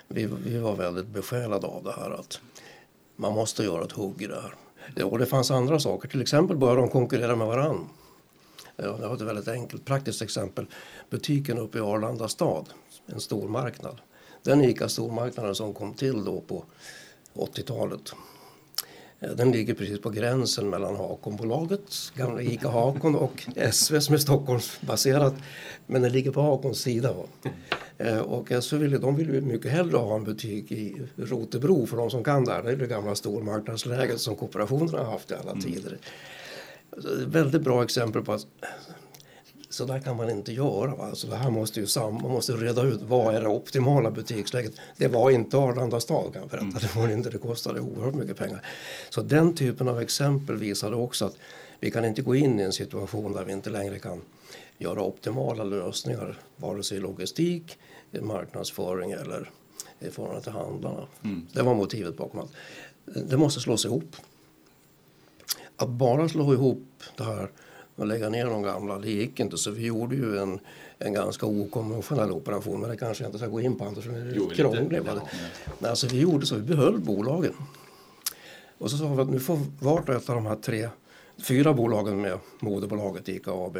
vi, vi var väldigt besjälade av det här att man måste göra ett hugg i det här. Ja, det fanns andra saker. Till exempel började de konkurrera med varann. Det var ett väldigt enkelt praktiskt exempel. Butiken uppe i Arlanda stad, en stor marknad. Den ICA-stormarknaden som kom till då på 80-talet. Den ligger precis på gränsen mellan Hakonbolaget, gamla ICA Hakon och SV som är Stockholmsbaserat. Men den ligger på Hakons sida. Eh, och SV ville, de ville mycket hellre ha en butik i Rotebro för de som kan där. Det är det gamla stormarknadsläget som kooperationen har haft i alla mm. tider. Väldigt bra exempel på att så där kan man inte göra. Va? Alltså det här måste ju sam man måste reda ut vad är det optimala butiksläget. Det var inte Arlanda stad kan jag berätta. Mm. Det, var inte, det kostade oerhört mycket pengar. Så den typen av exempel visade också att vi kan inte gå in i en situation där vi inte längre kan göra optimala lösningar, vare sig logistik, marknadsföring eller i förhållande till handlarna. Mm. Det var motivet bakom allt. Det måste slås ihop. Att bara slå ihop det här och lägga ner de gamla, det gick inte. Så vi gjorde ju en, en ganska okonventionell operation. Men det kanske jag inte ska gå in på, annars är det krångligt. Ja, ja. Alltså, vi gjorde så, vi behöll bolagen. Och så sa vi att nu får vart och ett av de här tre, fyra bolagen med moderbolaget ICA AB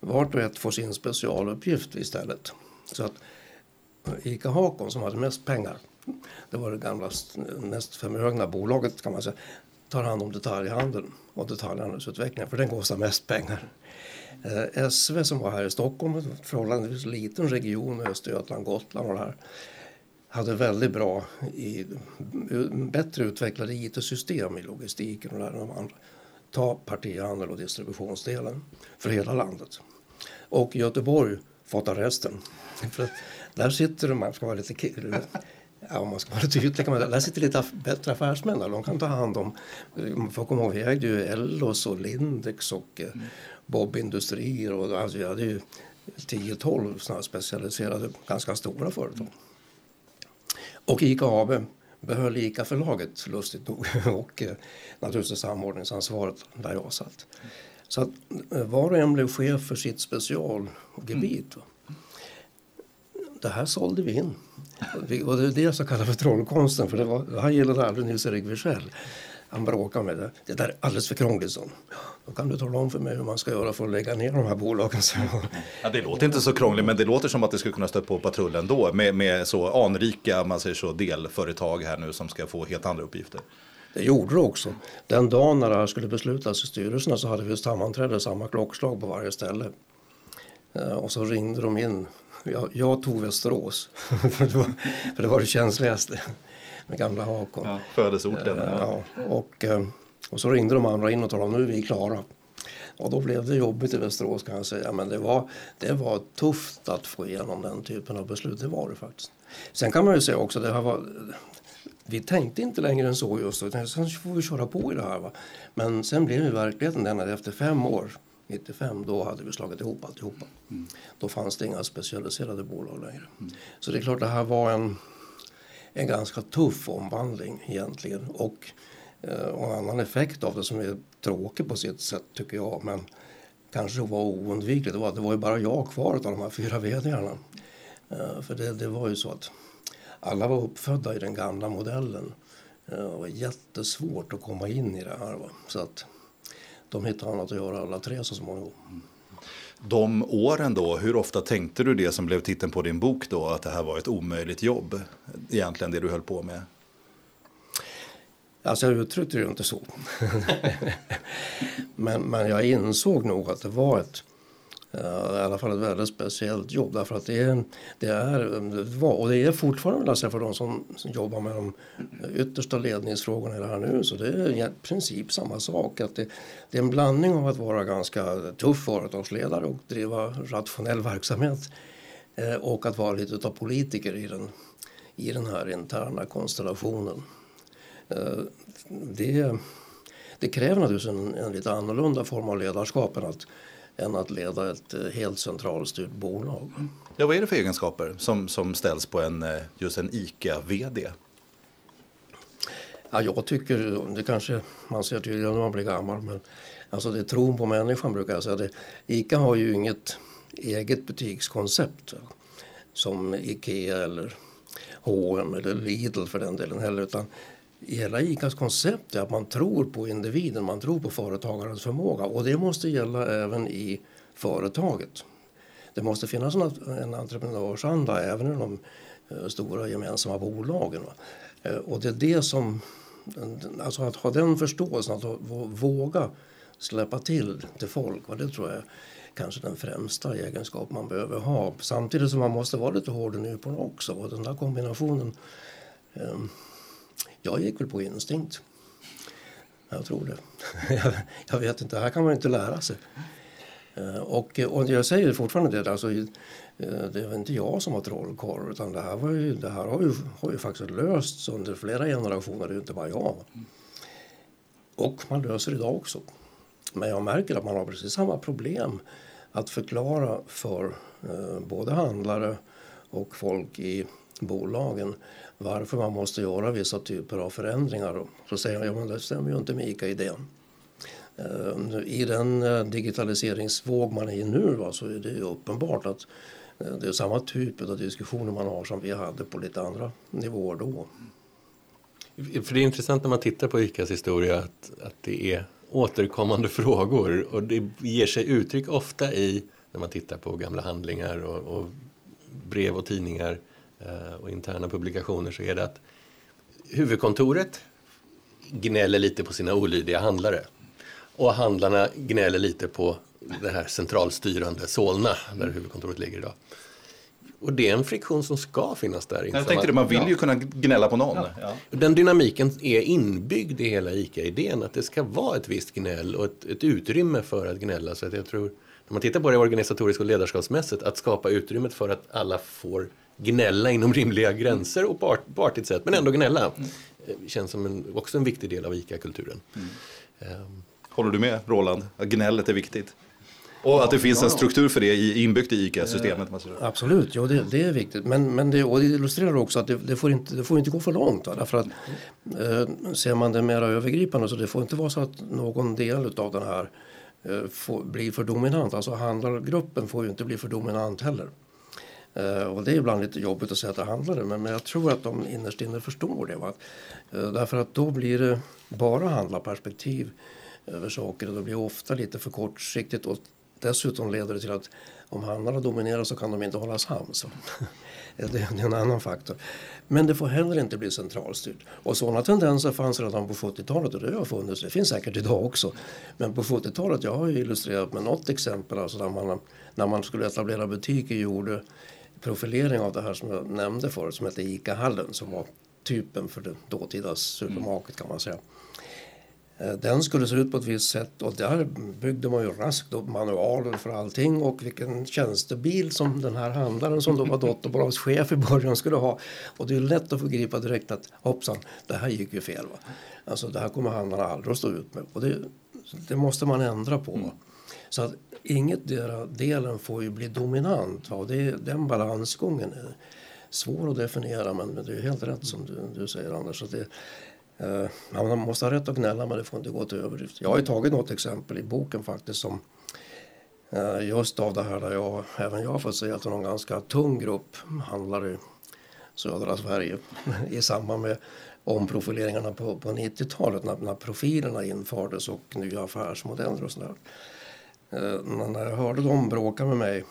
vart och ett får sin specialuppgift istället. Så att ICA Hakon som hade mest pengar, det var det gamla mest förmögna bolaget kan man säga, tar hand om detaljhandeln och detaljhandelsutvecklingen för den kostar mest pengar. Eh, SV som var här i Stockholm, en förhållandevis liten region, Östergötland, Gotland och det här hade väldigt bra, i, bättre utvecklade IT-system i logistiken och där de andra. Ta partihandel och distributionsdelen för hela landet. Och Göteborg får ta resten. För där sitter de, man ska vara lite Ja, om man ska vara tydlig kan man där sitter lite bättre affärsmän där. De kan ta hand om... Man får komma ihåg, vi ägde ju Ellos och Lindex och mm. Bob Industrier och alltså, vi hade ju 10-12 sådana specialiserade, ganska stora företag. Och ICA AB behöll ICA-förlaget lustigt nog och eh, naturligtvis samordningsansvaret där jag satt. Så att eh, var och en blev chef för sitt specialgebit. Mm. Det här sålde vi in. Och det är det som kallas för trollkonsten. För det var, han gillade aldrig Nils-Erik Wirsell. Han bråkade med det. Det där är alldeles för krångligt, så. Då kan du tala om för mig hur man ska göra för att lägga ner de här bolagen. Ja, det låter inte så krångligt, men det låter som att det skulle kunna stöta på patrullen då med, med så anrika man säger så, delföretag här nu som ska få helt andra uppgifter. Det gjorde det också. Den dagen när det här skulle beslutas i styrelserna så hade vi sammanträde samma klockslag på varje ställe. Eh, och så ringde de in. Jag, jag tog Västerås, för, det var, för det var det känsligaste med gamla Hakon. Ja, födelseorten. Ja. ja. Och, eh, och så ringde de andra in och talade om nu är vi klara. Och då blev det jobbigt i Västerås kan jag säga. Men det var, det var tufft att få igenom den typen av beslut. Det var det faktiskt. Sen kan man ju säga också, det här var, vi tänkte inte längre än så just då. Sen får vi köra på i det här. Va? Men sen blev ju verkligheten den att efter fem år 95 då hade vi slagit ihop alltihopa. Mm. Då fanns det inga specialiserade bolag längre. Mm. Så det är klart det här var en, en ganska tuff omvandling egentligen. Och, eh, och en annan effekt av det som är tråkig på sitt sätt tycker jag men kanske var oundvikligt det var att det var ju bara jag kvar av de här fyra vdarna. Eh, för det, det var ju så att alla var uppfödda i den gamla modellen. Eh, det var jättesvårt att komma in i det här. Va? Så att de hittade annat att göra alla tre så småningom. De åren då, hur ofta tänkte du det som blev titeln på din bok då, att det här var ett omöjligt jobb, egentligen det du höll på med? Alltså jag uttryckte det inte så. men, men jag insåg nog att det var ett Eh, i alla fall ett väldigt speciellt jobb. Därför att det är, det är, um, var, och det är fortfarande alltså för de som, som jobbar med de yttersta ledningsfrågorna i det här nu. Så det är i princip samma sak. Att det, det är en blandning av att vara ganska tuff företagsledare och driva rationell verksamhet eh, och att vara lite av politiker i den, i den här interna konstellationen. Eh, det, det kräver naturligtvis en, en lite annorlunda form av ledarskap än att än att leda ett eh, helt centralstyrt bolag. Ja, vad är det för egenskaper som, som ställs på en, eh, just en ICA-VD? Ja, jag tycker, det kanske man ser tydligare när man blir gammal, men alltså det är tron på människan brukar jag säga. Det, ICA har ju inget eget butikskoncept som Ikea eller H&M eller Lidl för den delen heller, utan hela ICAs koncept är att man tror på individen, man tror på företagarens förmåga och det måste gälla även i företaget. Det måste finnas en entreprenörsanda även i de eh, stora gemensamma bolagen. Eh, och det är det som, alltså att ha den förståelsen, att våga släppa till till folk, och det tror jag är kanske den främsta egenskap man behöver ha. Samtidigt som man måste vara lite hård i nyporna också. Och den där kombinationen ehm, jag gick väl på instinkt. Jag tror det. jag vet inte, det här kan man inte lära sig. Eh, och, eh, och jag säger fortfarande det, alltså, eh, det var inte jag som var trollkarl utan det här, var ju, det här har, ju, har ju faktiskt lösts under flera generationer, det är inte bara jag. Och man löser idag också. Men jag märker att man har precis samma problem att förklara för eh, både handlare och folk i bolagen varför man måste göra vissa typer av förändringar. Så säger jag, ja men det stämmer ju inte med ICA-idén. Eh, I den eh, digitaliseringsvåg man är i nu va, så är det uppenbart att eh, det är samma typ av diskussioner man har som vi hade på lite andra nivåer då. För det är intressant när man tittar på ICAs historia att, att det är återkommande frågor och det ger sig uttryck ofta i när man tittar på gamla handlingar och, och brev och tidningar Eh, och interna publikationer så är det att huvudkontoret gnäller lite på sina olydiga handlare. Och handlarna gnäller lite på det här centralstyrande Solna där huvudkontoret ligger idag. Och det är en friktion som ska finnas där. Jag tänkte det, man vill ju kunna gnälla på någon. Ja. Den dynamiken är inbyggd i hela ICA-idén. Att det ska vara ett visst gnäll och ett, ett utrymme för att gnälla. Så att jag tror, när man tittar på det organisatoriskt och ledarskapsmässigt, att skapa utrymmet för att alla får gnälla inom rimliga gränser och på, på artigt sätt, men ändå gnälla. Mm. Känns som en, också en viktig del av ICA-kulturen. Mm. Um. Håller du med Roland? Att gnället är viktigt? Och att det finns en struktur för det inbyggt i ICA-systemet. Absolut, ja, det, det, är viktigt. Men, men det, och det illustrerar också att det, det, får inte, det får inte gå för långt. Va? Därför att, eh, ser man det mer övergripande så det får inte vara så att någon del av den här eh, får, blir för dominant. Alltså handlargruppen får ju inte bli för dominant heller. Eh, och det är ibland lite jobbigt att säga att det handlare men, men jag tror att de innerst inne förstår det. Va? Eh, därför att då blir det bara handlarperspektiv över saker och det blir ofta lite för kortsiktigt och Dessutom leder det till att om handlarna dominerar så kan de inte hålla sams. det är en annan faktor. Men det får heller inte bli centralstyrt. Och sådana tendenser fanns redan på 70-talet och det har funnits. Det finns säkert idag också. Men på 70-talet, jag har illustrerat med något exempel alltså där man, när man skulle etablera butiker gjorde profilering av det här som jag nämnde förut som hette ICA-hallen som var typen för det dåtida supermarket kan man säga. Eh, den skulle se ut på ett visst sätt och där byggde man ju raskt upp manualer för allting och vilken tjänstebil som den här handlaren som då var dotterbolagschef i början skulle ha. Och det är lätt att förgripa direkt att hoppsan, det här gick ju fel. Va? Alltså det här kommer handlarna aldrig att stå ut med. Och det, det måste man ändra på. Mm. Så att inget delen får ju bli dominant. Va? Och det, den balansgången är svår att definiera men det är helt rätt som du, du säger Anders. Så det, eh, man måste ha rätt att gnälla men det får inte gå till överdrift. Jag har ju tagit något exempel i boken faktiskt som eh, just av det här där jag, även jag får säga att det är en ganska tung grupp handlare i södra Sverige i samband med omprofileringarna på, på 90-talet när, när profilerna infördes och nya affärsmodeller och sådär. Eh, när jag hörde dem bråka med mig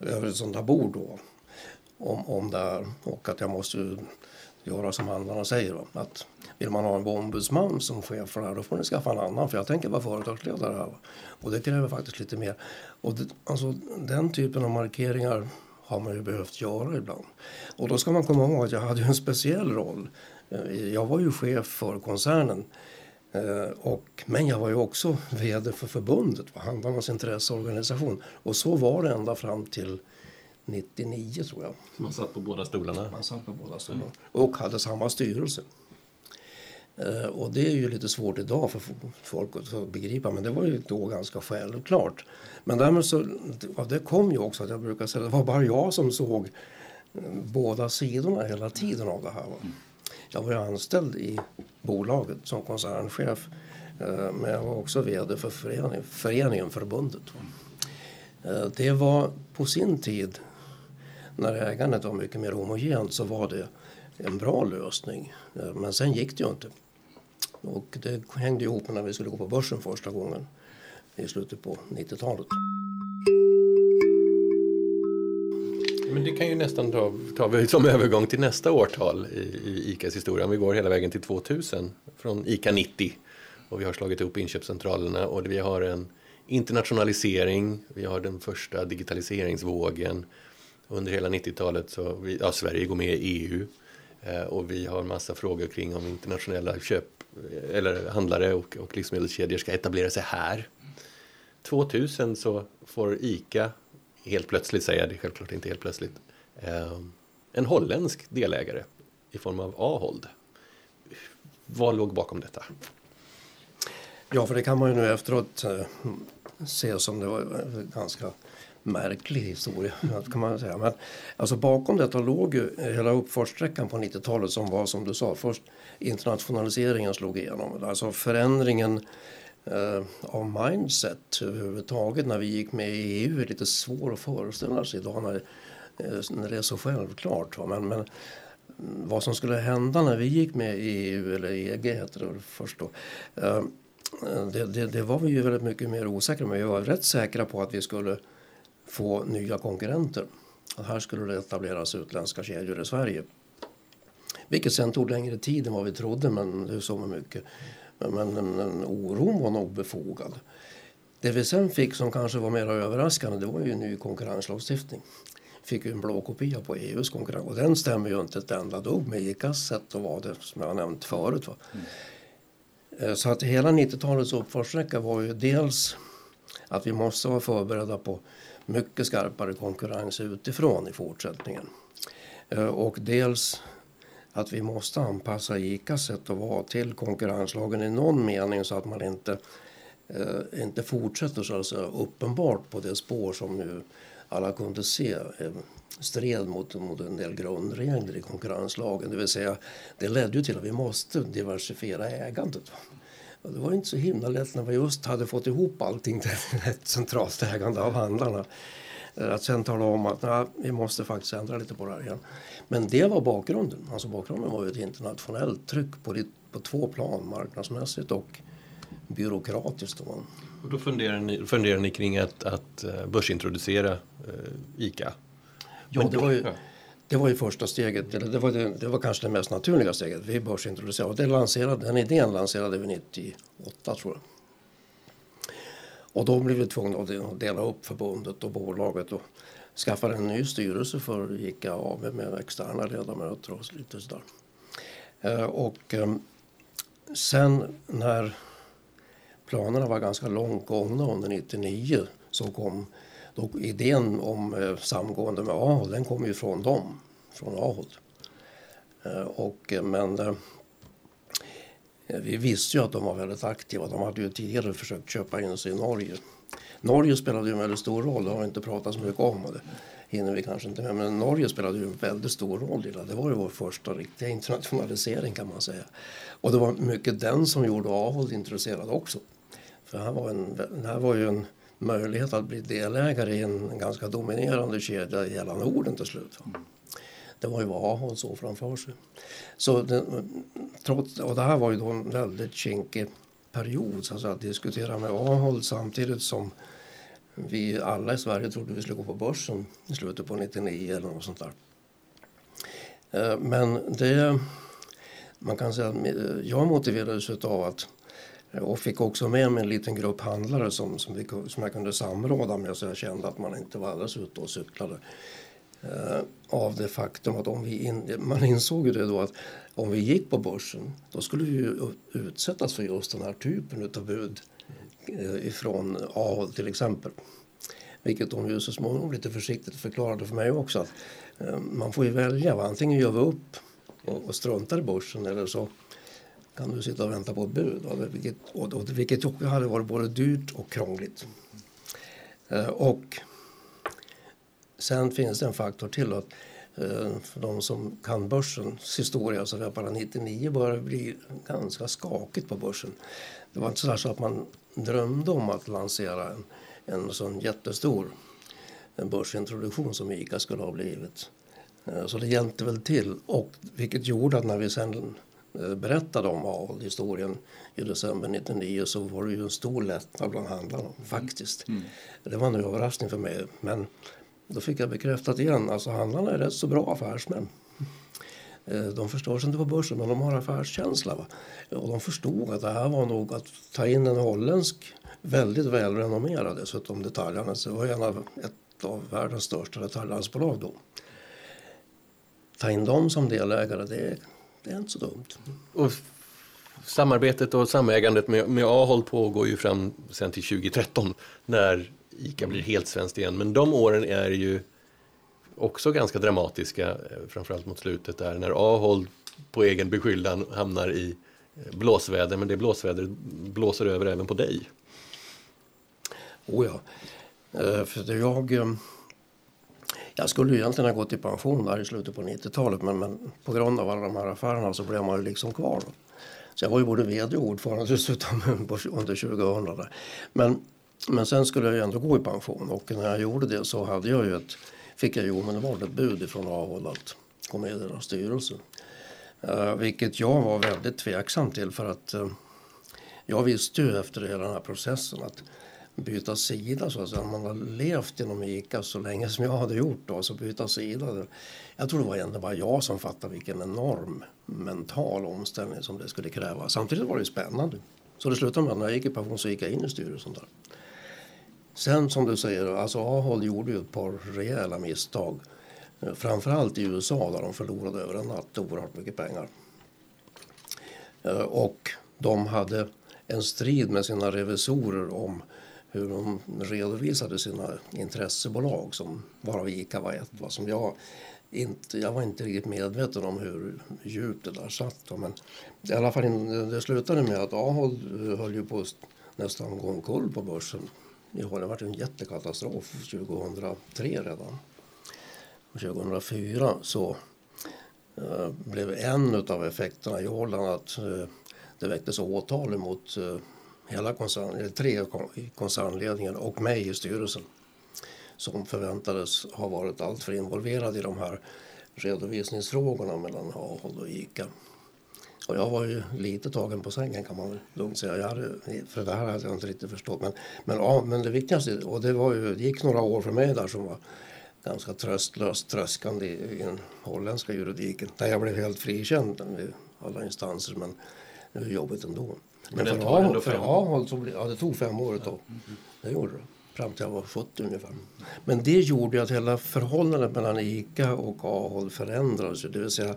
över ett sånt här bord då om, om det här och att jag måste göra som handlarna säger. Då. Att vill man ha en ombudsman som chef för det här, då får ni skaffa en annan. För jag tänker vara företagsledare här. Och det kräver faktiskt lite mer. Och det, alltså, den typen av markeringar har man ju behövt göra ibland. Och då ska man komma ihåg att jag hade en speciell roll. Eh, jag var ju chef för koncernen. Eh, och, men jag var ju också vd för förbundet, handlarnas intresseorganisation. Och så var det ända fram till 99 tror jag. Man satt på båda stolarna? Man satt på båda stolarna. Och hade samma styrelse. Uh, och det är ju lite svårt idag för folk att begripa men det var ju då ganska självklart. Men därmed så, ja, det kom ju också att jag brukar säga det var bara jag som såg uh, båda sidorna hela tiden av det här. Va? Jag var ju anställd i bolaget som koncernchef eh, men jag var också vd för förening, föreningen, förbundet. Eh, det var på sin tid när ägandet var mycket mer homogent så var det en bra lösning. Eh, men sen gick det ju inte. Och det hängde ihop med när vi skulle gå på börsen första gången i slutet på 90-talet. Men det kan ju nästan ta, ta som övergång till nästa årtal i, i ICAs historia. Om vi går hela vägen till 2000 från ICA 90 och vi har slagit ihop inköpscentralerna och vi har en internationalisering, vi har den första digitaliseringsvågen under hela 90-talet så vi, ja, Sverige går med i EU eh, och vi har massa frågor kring om internationella köp eh, eller handlare och, och livsmedelskedjor ska etablera sig här. 2000 så får ICA, helt plötsligt säger jag det självklart inte helt plötsligt, eh, en holländsk delägare i form av Ahold. Vad låg bakom detta? Ja, för det kan man ju nu efteråt eh, se som det var ganska märklig historia. kan man säga. Men, alltså bakom detta låg ju hela uppfartssträckan på 90-talet som var som du sa, först internationaliseringen slog igenom. Alltså förändringen eh, av mindset överhuvudtaget när vi gick med i EU är lite svår att föreställa sig idag när, eh, när det är så självklart. Va? Men, men vad som skulle hända när vi gick med i EU, eller EG heter det först då. Eh, det, det, det, var vi ju väldigt mycket mer osäkra men Vi var rätt säkra på att vi skulle få nya konkurrenter. Att här skulle det etableras utländska kedjor i Sverige. Vilket sen tog längre tid än vad vi trodde, men det är så mycket. Men, men, oron var nog befogad. Det vi sen fick som kanske var mer överraskande det var ju en ny konkurrenslagstiftning. Fick ju en blå kopia på EUs konkurrens och den stämmer ju inte ett enda dugg med ICAs sätt att vara det som jag nämnt förut. Mm. Så att hela 90-talets uppfartssträcka var ju dels att vi måste vara förberedda på mycket skarpare konkurrens utifrån i fortsättningen. Eh, och dels att vi måste anpassa ICAs sätt att vara till konkurrenslagen i någon mening så att man inte, eh, inte fortsätter så att säga, uppenbart på det spår som nu alla kunde se eh, stred mot, mot en del grundregler i konkurrenslagen. Det vill säga, det ledde ju till att vi måste diversifiera ägandet. Och det var inte så himla lätt när vi just hade fått ihop allting till ett centralt ägande av handlarna. Eh, att sen tala om att nej, vi måste faktiskt ändra lite på det här igen. Men det var bakgrunden. Alltså bakgrunden var ju ett internationellt tryck på, på två plan, marknadsmässigt och byråkratiskt. Då. Och då funderar ni, funderar ni kring att, att eh, börsintroducera eh, ICA? Ja, det var ju, det var ju första steget. Det var, det, det var kanske det mest naturliga steget. Vi börsintroducerade. Och det lanserade, den idén lanserade vi 98 tror jag. Och då blev vi tvungna att dela upp förbundet och bolaget och skaffa en ny styrelse för ICA AB med externa ledamöter och lite sådär. Eh, och ehm, sen när planerna var ganska långt gångna under 99 så kom då idén om eh, samgående med Ahold, den kom ju från dem, från Ahold. Eh, och, men Eh, vi visste ju att de var väldigt aktiva. De hade ju tidigare försökt köpa in sig i Norge. Norge spelade ju en väldigt stor roll, det har vi inte pratat så mycket om. Det hinner vi kanske inte med. Men Norge spelade ju en väldigt stor roll i det. Det var ju vår första riktiga internationalisering kan man säga. Och det var mycket den som gjorde Ahold intresserad också. För här var, en, det här var ju en möjlighet att bli delägare i en ganska dominerande kedja i hela Norden till slut. Det var ju vad Ahold såg framför sig. Så det, trots, och det här var ju då en väldigt kinkig period så att, diskutera med Ahold samtidigt som vi alla i Sverige trodde vi skulle gå på börsen i slutet på 99 eller något sånt där. Eh, men det, man kan säga att jag motiverades av att och fick också med mig en liten grupp handlare som, som, vi, som jag kunde samråda med så jag kände att man inte var alldeles ute och cyklade. Eh, av det faktum att om vi in, man insåg ju det då att om vi gick på börsen då skulle vi ju utsättas för just den här typen av bud eh, ifrån Ahold till exempel. Vilket de ju så småningom lite försiktigt förklarade för mig också att eh, man får ju välja. Antingen gör vi upp och, och struntar i börsen eller så kan du sitta och vänta på ett bud. Vilket, och, och, vilket hade varit både dyrt och krångligt. Eh, och Sen finns det en faktor till. att eh, för de som kan börsens historia så bara 99 började bli ganska skakigt på börsen. Det var inte så att man drömde om att lansera en, en sån jättestor börsintroduktion som ICA skulle ha blivit. Eh, så det hjälpte väl till, och vilket gjorde att när vi sen eh, berättade om AL-historien i december 99 så var det ju en stor lättnad bland handlarna, faktiskt. Mm. Det var en överraskning för mig. Men då fick jag bekräftat igen, alltså handlarna är rätt så bra affärsmän. Eh, de förstår sig inte på börsen men de har affärskänsla. Va? Och de förstod att det här var nog att ta in en holländsk väldigt välrenommerad dessutom detaljhandel. Det var en av, ett av världens största detaljhandelsbolag då. Ta in dem som delägare, det, det är inte så dumt. Och samarbetet och samägandet med, med Ahold pågår ju fram sen till 2013 när ICA blir helt svenskt igen. Men de åren är ju också ganska dramatiska, eh, framförallt mot slutet där när Ahold på egen beskyllan hamnar i eh, blåsväder, men det blåsväder blåser över även på dig. Oh ja. Eh, för jag, jag skulle egentligen ha gått i pension där i slutet på 90-talet men, men på grund av alla de här affärerna så blev man ju liksom kvar. Så jag var ju både vd och ordförande dessutom under 2000. Men men sen skulle jag ju ändå gå i pension och när jag gjorde det så hade jag ju ett, fick jag ju omedelbart ett bud ifrån Ahol att gå med i deras styrelse. Uh, vilket jag var väldigt tveksam till för att uh, jag visste ju efter hela den här processen att byta sida så att säga. Man har levt inom ICA så länge som jag hade gjort då, så byta sida. Jag tror det var egentligen bara jag som fattade vilken enorm mental omställning som det skulle kräva. Samtidigt var det ju spännande. Så det slutade med att när jag gick i pension så gick jag in i styrelsen där. Sen som du säger, alltså Ahol gjorde ju ett par rejäla misstag. Eh, framförallt i USA där de förlorade över en natt oerhört mycket pengar. Eh, och de hade en strid med sina revisorer om hur de redovisade sina intressebolag som varav ICA var ett. Som jag inte, jag var inte riktigt medveten om hur djupt det där satt. Men i alla fall det slutade med att Ahol eh, höll ju på att nästan gå omkull på börsen. Det var varit en jättekatastrof 2003 redan. 2004 så eh, blev en av effekterna i Holland att eh, det väcktes åtal mot eh, hela koncern, tre i koncernledningen och mig i styrelsen som förväntades ha varit alltför involverad i de här redovisningsfrågorna mellan Ahold och ICA. Och jag var ju lite tagen på sängen kan man lugnt säga. Jag hade, för det här hade jag inte riktigt förstått. Men, men, ja, men det viktigaste, och det, var ju, det gick några år för mig där som var ganska tröstlöst tröskande i, i den holländska juridiken. Där jag blev helt frikänd i alla instanser men det var jobbigt ändå. Men, men för, Ahold, för Ahold så blev, ja, det tog fem år ett tag. Det gjorde det fram till jag var 70 ungefär. Men det gjorde att hela förhållandet mellan ICA och Ahold förändrades. Det vill säga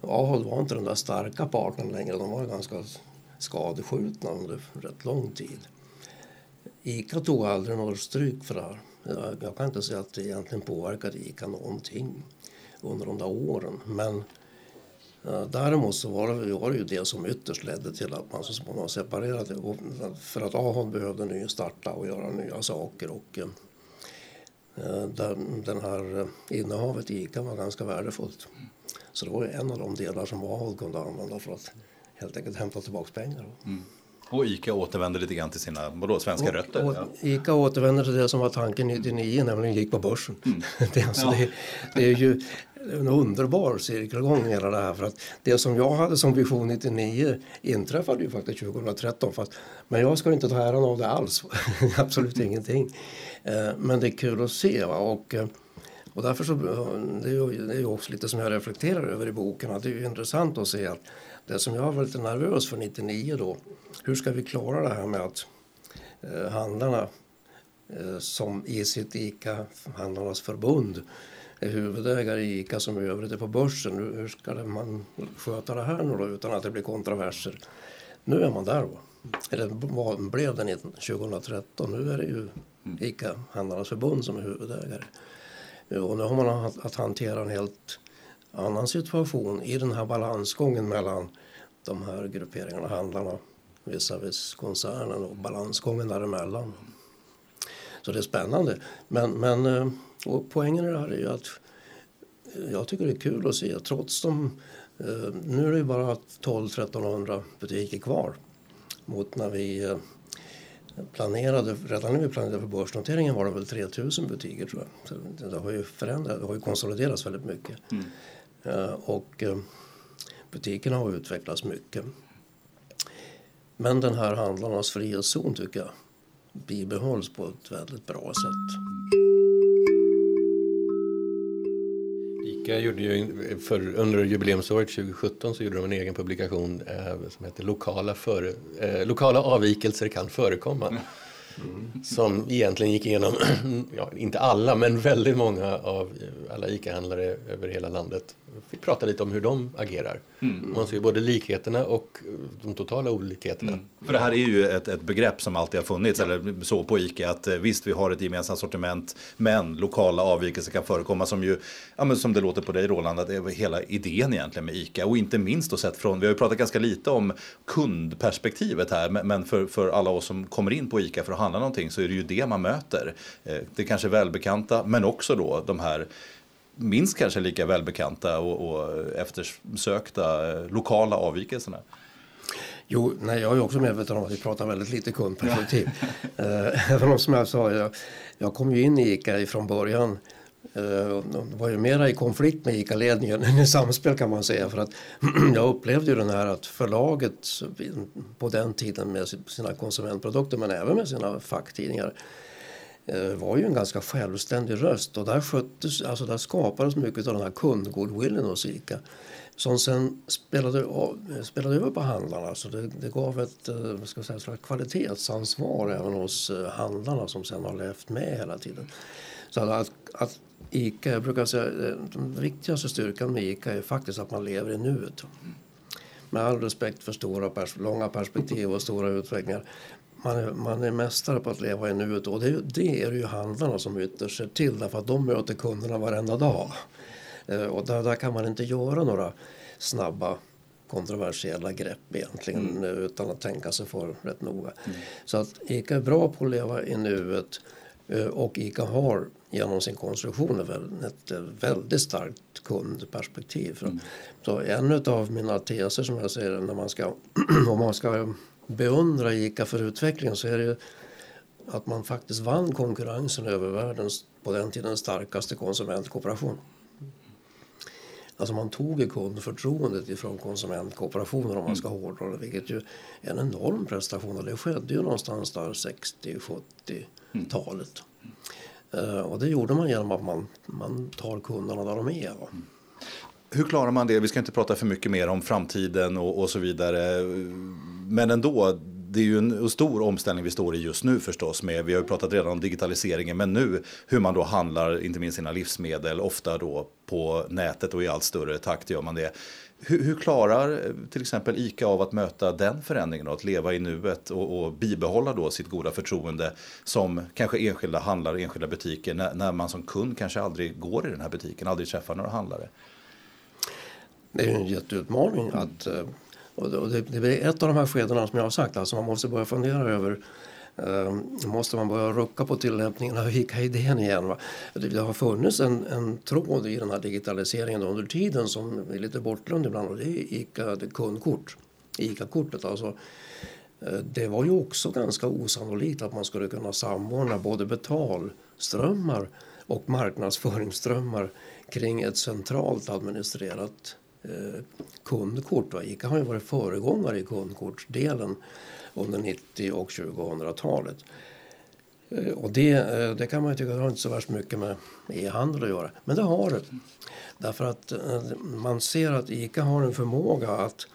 Ahold var inte den där starka partnern längre. De var ganska skadeskjutna under rätt lång tid. ICA tog aldrig något stryk för det här. Jag kan inte säga att det egentligen påverkade ICA någonting under de där åren. Men eh, Däremot så var det, var det ju det som ytterst ledde till att man så småningom separerade. För att Ahon behövde nystarta och göra nya saker. Och, eh, eh den här eh, innehavet i ICA var ganska värdefullt. Så det var en av de delar som Ahon kunde använda för att helt enkelt hämta tillbaka pengar. Mm. Och ICA återvände lite grann till sina vadå, svenska och, rötter? Och ja. ICA återvänder till det som var tanken 99, nämligen gick på börsen. Mm. det, alltså, ja. det, det, är ju en underbar cirkelgång hela det här. För att det som jag hade som vision 99 inträffade ju faktiskt 2013. Fast, men jag ska inte ta äran av det alls. Absolut ingenting. Eh, men det är kul att se. Va? Och, eh, och därför så, det är ju också lite som jag reflekterar över i boken. Att det är intressant att se att det som jag var lite nervös för 99 då. Hur ska vi klara det här med att eh, handlarna eh, som i sitt ICA, Handlarnas förbund, är huvudägare i ICA som i övrigt är på börsen. Hur ska man sköta det här nu då utan att det blir kontroverser? Nu är man där då. Eller blev det 2013. Nu är det ju ICA Handlarnas förbund som är huvudägare. Och nu har man att hantera en helt annan situation i den här balansgången mellan de här grupperingarna, handlarna visavis koncernen och balansgången däremellan. Så det är spännande. Men, men eh, och poängen i det här är ju att eh, jag tycker det är kul att se trots de... Eh, nu är det ju bara 12-1300 butiker kvar mot när vi planerade, redan när vi planerade för börsnoteringen var det väl 3000 butiker tror jag. Så det har ju förändrats, det har ju konsoliderats väldigt mycket. Mm. Och butikerna har utvecklats mycket. Men den här handlarnas frihetszon tycker jag bibehålls på ett väldigt bra sätt. ICA gjorde ju för, under jubileumsåret 2017 så gjorde de en egen publikation eh, som heter Lokala, före, eh, Lokala avvikelser kan förekomma. Mm. Som egentligen gick igenom, ja, inte alla, men väldigt många av alla ICA-handlare över hela landet fick prata lite om hur de agerar. Mm. Man ser både likheterna och de totala olikheterna. Mm. För det här är ju ett, ett begrepp som alltid har funnits, eller så på ICA, att eh, visst vi har ett gemensamt sortiment, men lokala avvikelser kan förekomma som ju, ja men som det låter på dig Roland, att det är hela idén egentligen med ICA. Och inte minst då sett från, vi har ju pratat ganska lite om kundperspektivet här, men för, för alla oss som kommer in på ICA för att handla någonting så är det ju det man möter. Eh, det kanske välbekanta, men också då de här minst kanske lika välbekanta och, och eftersökta eh, lokala avvikelserna. Jo, nej, jag är också medveten om att vi pratar väldigt lite kundperspektiv. Ja. Eh, även om som jag sa, jag, jag kom ju in i ICA från början eh, det var ju mera i konflikt med ICA-ledningen än i samspel kan man säga. För att jag upplevde ju den här att förlaget på den tiden med sina konsumentprodukter men även med sina facktidningar Eh, var ju en ganska självständig röst och där, sköttes, alltså där skapades mycket av den här kundgoodwillen hos ICA som sen spelade, eh, spelade över på handlarna. Så det, det gav ett eh, ska säga, ett kvalitetsansvar även hos handlarna som sen har levt med hela tiden. Så att, att ICA, jag brukar säga den viktigaste styrkan med ICA är faktiskt att man lever i nuet. Med all respekt för stora pers långa perspektiv och stora utvecklingar man är, man är mästare på att leva i nuet och det, det är ju handlarna som ytterst ser till därför att de möter kunderna varenda dag. Eh, och där, där kan man inte göra några snabba kontroversiella grepp egentligen mm. utan att tänka sig för rätt noga. Mm. Så att ICA är bra på att leva i nuet eh, och ICA har genom sin konstruktion ett väldigt starkt kundperspektiv. Mm. Så en av mina teser som jag ser när man ska, om man ska beundra ICA för utvecklingen så är det att man faktiskt vann konkurrensen över världens på den tiden starkaste konsumentkooperation. Alltså man tog kundförtroendet ifrån konsumentkooperationen om man ska hårdra det, vilket ju är en enorm prestation och det skedde ju någonstans där 60-70-talet. Mm. Uh, och det gjorde man genom att man, man tar kunderna där de är. Va? Hur klarar man det? Vi ska inte prata för mycket mer om framtiden och, och så vidare. Men ändå, det är ju en stor omställning vi står i just nu förstås. Med, vi har ju pratat redan om digitaliseringen, men nu hur man då handlar, inte minst sina livsmedel, ofta då på nätet och i allt större takt gör man det. Hur, hur klarar till exempel ICA av att möta den förändringen och att leva i nuet och, och bibehålla då sitt goda förtroende som kanske enskilda handlare, enskilda butiker, när, när man som kund kanske aldrig går i den här butiken, aldrig träffar några handlare? Det är en jätteutmaning att eh, och det, det är ett av de här skedena som jag har sagt, alltså man måste börja fundera över Uh, måste man börja rucka på tillämpningen av ICA-idén igen. Va? Det har funnits en, en tråd i den här digitaliseringen under tiden som är lite bortglömd ibland och det är ICA det kundkort. ICA-kortet alltså. Eh, det var ju också ganska osannolikt att man skulle kunna samordna både betalströmmar och marknadsföringsströmmar kring ett centralt administrerat Eh, kundkort. Va? Ica har ju varit föregångare i kundkortsdelen under 90 och 2000-talet. Eh, och det, eh, det kan man ju tycka har inte så värst mycket med e-handel att göra. Men det har det. Därför att eh, man ser att ICA har en förmåga att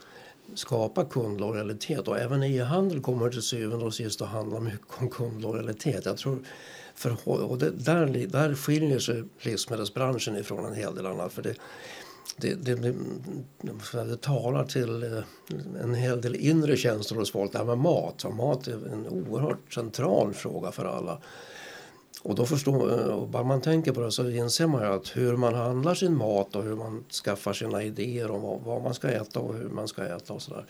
skapa kundlojalitet och även e-handel kommer till syvende och sist att handla mycket om kundlojalitet. Jag tror för, och det, där, där skiljer sig livsmedelsbranschen ifrån en hel del annat. För det, det, det, det, det, talar till eh, en hel del inre känslor hos folk. Det här med mat. Mat är en oerhört central fråga för alla. Och då förstår, eh, och bara man tänker på det så inser man ju att hur man handlar sin mat och hur man skaffar sina idéer om vad, vad man ska äta och hur man ska äta och sådär.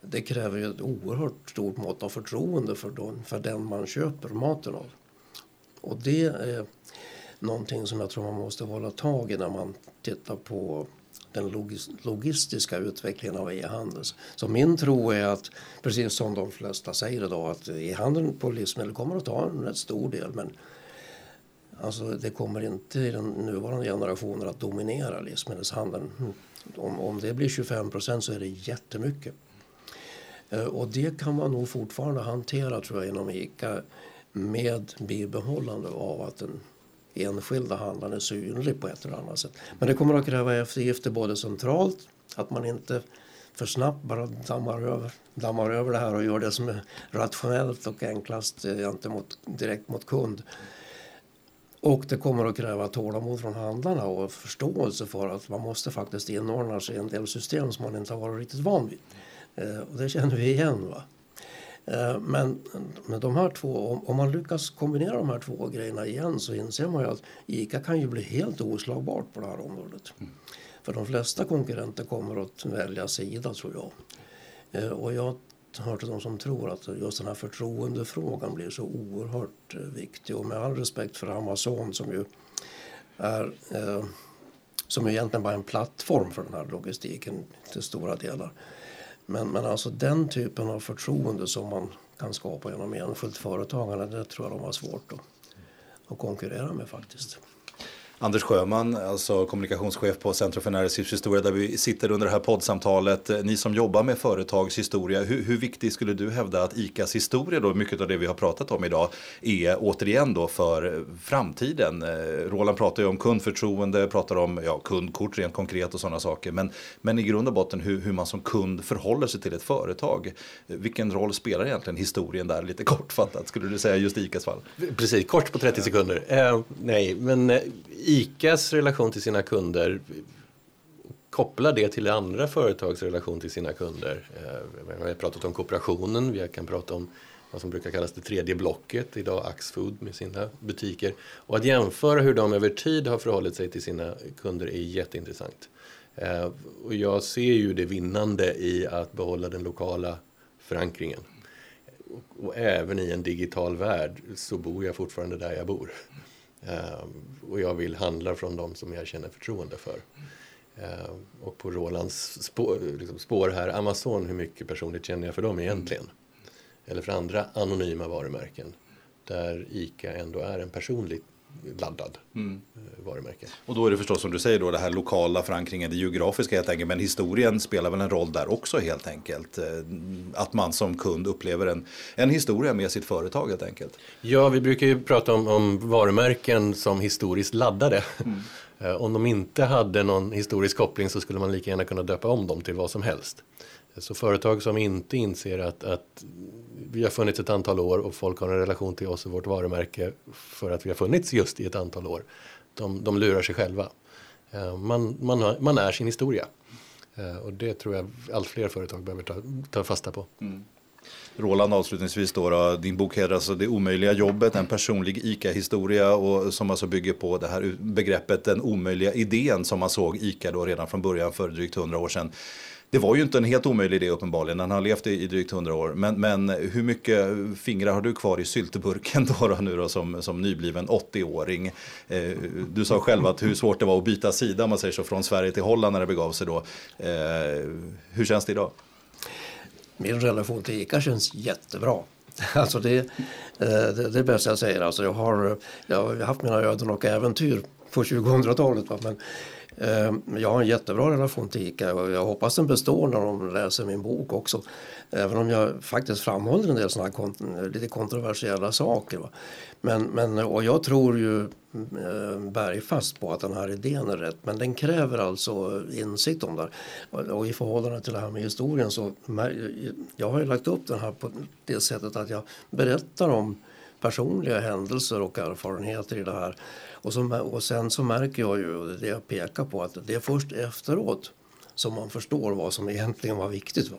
Det kräver ju ett oerhört stort mått av förtroende för, den, för den man köper maten av. Och det är någonting som jag tror man måste hålla tag i när man tittar på den logistiska utvecklingen av e-handel. Så min tro är att, precis som de flesta säger idag, att e-handeln på livsmedel kommer att ta en rätt stor del. Men alltså, det kommer inte i den nuvarande generationen att dominera livsmedelshandeln. Om, om det blir 25 procent så är det jättemycket. Eh, och det kan man nog fortfarande hantera tror jag inom ICA med bibehållande av att den enskilda handlaren är synlig på ett eller annat sätt. Men det kommer att kräva eftergifter både centralt, att man inte för snabbt bara dammar över, dammar över det här och gör det som är rationellt och enklast eh, gentemot, direkt mot kund. Och det kommer att kräva tålamod från handlarna och förståelse för att man måste faktiskt inordna sig i en del system som man inte har varit riktigt van vid. Eh, och det känner vi igen. Va? Eh, men med de här två, om man lyckas kombinera de här två grejerna igen så inser man ju att ICA kan ju bli helt oslagbart på det här området. Mm. För de flesta konkurrenter kommer att välja sida tror jag. Eh, och jag hör till de som tror att just den här förtroendefrågan blir så oerhört eh, viktig. Och med all respekt för Amazon som ju är som egentligen bara är en plattform för den här logistiken till stora delar men, men alltså den typen av förtroende som man kan skapa genom enskilt företagande, det tror jag de har svårt att, att konkurrera med faktiskt. Anders Sjöman, alltså kommunikationschef på Centrum för näringslivshistoria där vi sitter under det här poddsamtalet. Ni som jobbar med företagshistoria, hur, hur viktig skulle du hävda att ICAs historia, då, mycket av det vi har pratat om idag, är återigen då för framtiden? Eh, Roland pratar ju om kundförtroende, pratar om ja, kundkort rent konkret och sådana saker. Men, men i grund och botten hur, hur man som kund förhåller sig till ett företag. Vilken roll spelar egentligen historien där, lite kortfattat, skulle du säga just ICAs fall? Precis, kort på 30 sekunder. Eh, nej, men eh, ICAs relation till sina kunder koppla det till andra företags relation till sina kunder. Eh, vi har pratat om kooperationen, vi kan prata om vad som brukar kallas det tredje blocket, idag Axfood med sina butiker. Och att jämföra hur de över tid har förhållit sig till sina kunder är jätteintressant. Eh, och jag ser ju det vinnande i att behålla den lokala förankringen. Och, och även i en digital värld så bor jag fortfarande där jag bor. Eh, och jag vill handla från dem som jag känner förtroende för. Eh, och på Rolands spår, liksom spår här, Amazon, hur mycket personligt känner jag för dem egentligen? Eller för andra anonyma varumärken där ICA ändå är en personligt laddad mm. varumärke. Och då är det förstås som du säger då det här lokala förankringen, det geografiska helt enkelt. Men historien spelar väl en roll där också helt enkelt. Eh, att man som kund upplever en, en historia med sitt företag helt enkelt. Ja, vi brukar ju prata om, om varumärken som historiskt laddade. Mm. Eh, om de inte hade någon historisk koppling så skulle man lika gärna kunna döpa om dem till vad som helst. Eh, så företag som inte inser att, att vi har funnits ett antal år och folk har en relation till oss och vårt varumärke för att vi har funnits just i ett antal år. De, de lurar sig själva. Eh, man, man, har, man är sin historia. Och det tror jag allt fler företag behöver ta, ta fasta på. Mm. Roland avslutningsvis då, då, din bok heter alltså Det omöjliga jobbet, en personlig ICA-historia och som alltså bygger på det här begreppet den omöjliga idén som man såg ICA då redan från början för drygt 100 år sedan. Det var ju inte en helt omöjlig idé uppenbarligen, den har levt i, i drygt 100 år. Men, men hur mycket fingrar har du kvar i sylteburken då, då nu då som, som nybliven 80-åring? Eh, du sa själv att hur svårt det var att byta sida om man säger så från Sverige till Holland när det begav sig då. Eh, hur känns det idag? Min relation till ICA känns jättebra. Alltså det, eh, det, det är bäst jag säger. Alltså jag, har, jag har haft mina öden och äventyr på 2000-talet. Men Eh, jag har en jättebra relation till ICA och jag hoppas den består när de läser min bok också. Även om jag faktiskt framhåller en del sådana kont lite kontroversiella saker. Va? Men, men, och jag tror ju eh, bergfast på att den här idén är rätt. Men den kräver alltså insikt om det. Och, och i förhållande till det här med historien så jag har ju lagt upp den här på det sättet att jag berättar om personliga händelser och erfarenheter i det här. Och, så, och sen så märker jag ju, och det jag pekar på, att det är först efteråt som man förstår vad som egentligen var viktigt. Va?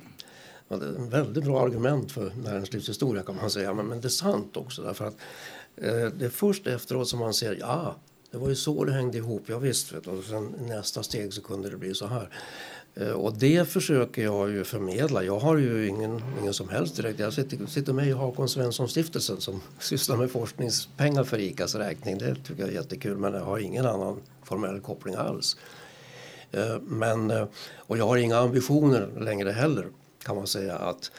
Och det är en väldigt bra argument för näringslivshistoria kan man säga, men, men det är sant också därför att eh, det är först efteråt som man ser, ja, det var ju så det hängde ihop, ja, visst, vet, och sen nästa steg så kunde det bli så här. Eh, och det försöker jag ju förmedla. Jag har ju ingen, ingen som helst direkt. Jag sitter, sitter med i Hakon Svensson-stiftelsen som sysslar med forskningspengar för ICAs räkning. Det tycker jag är jättekul men jag har ingen annan formell koppling alls. Eh, men, eh, och jag har inga ambitioner längre heller kan man säga att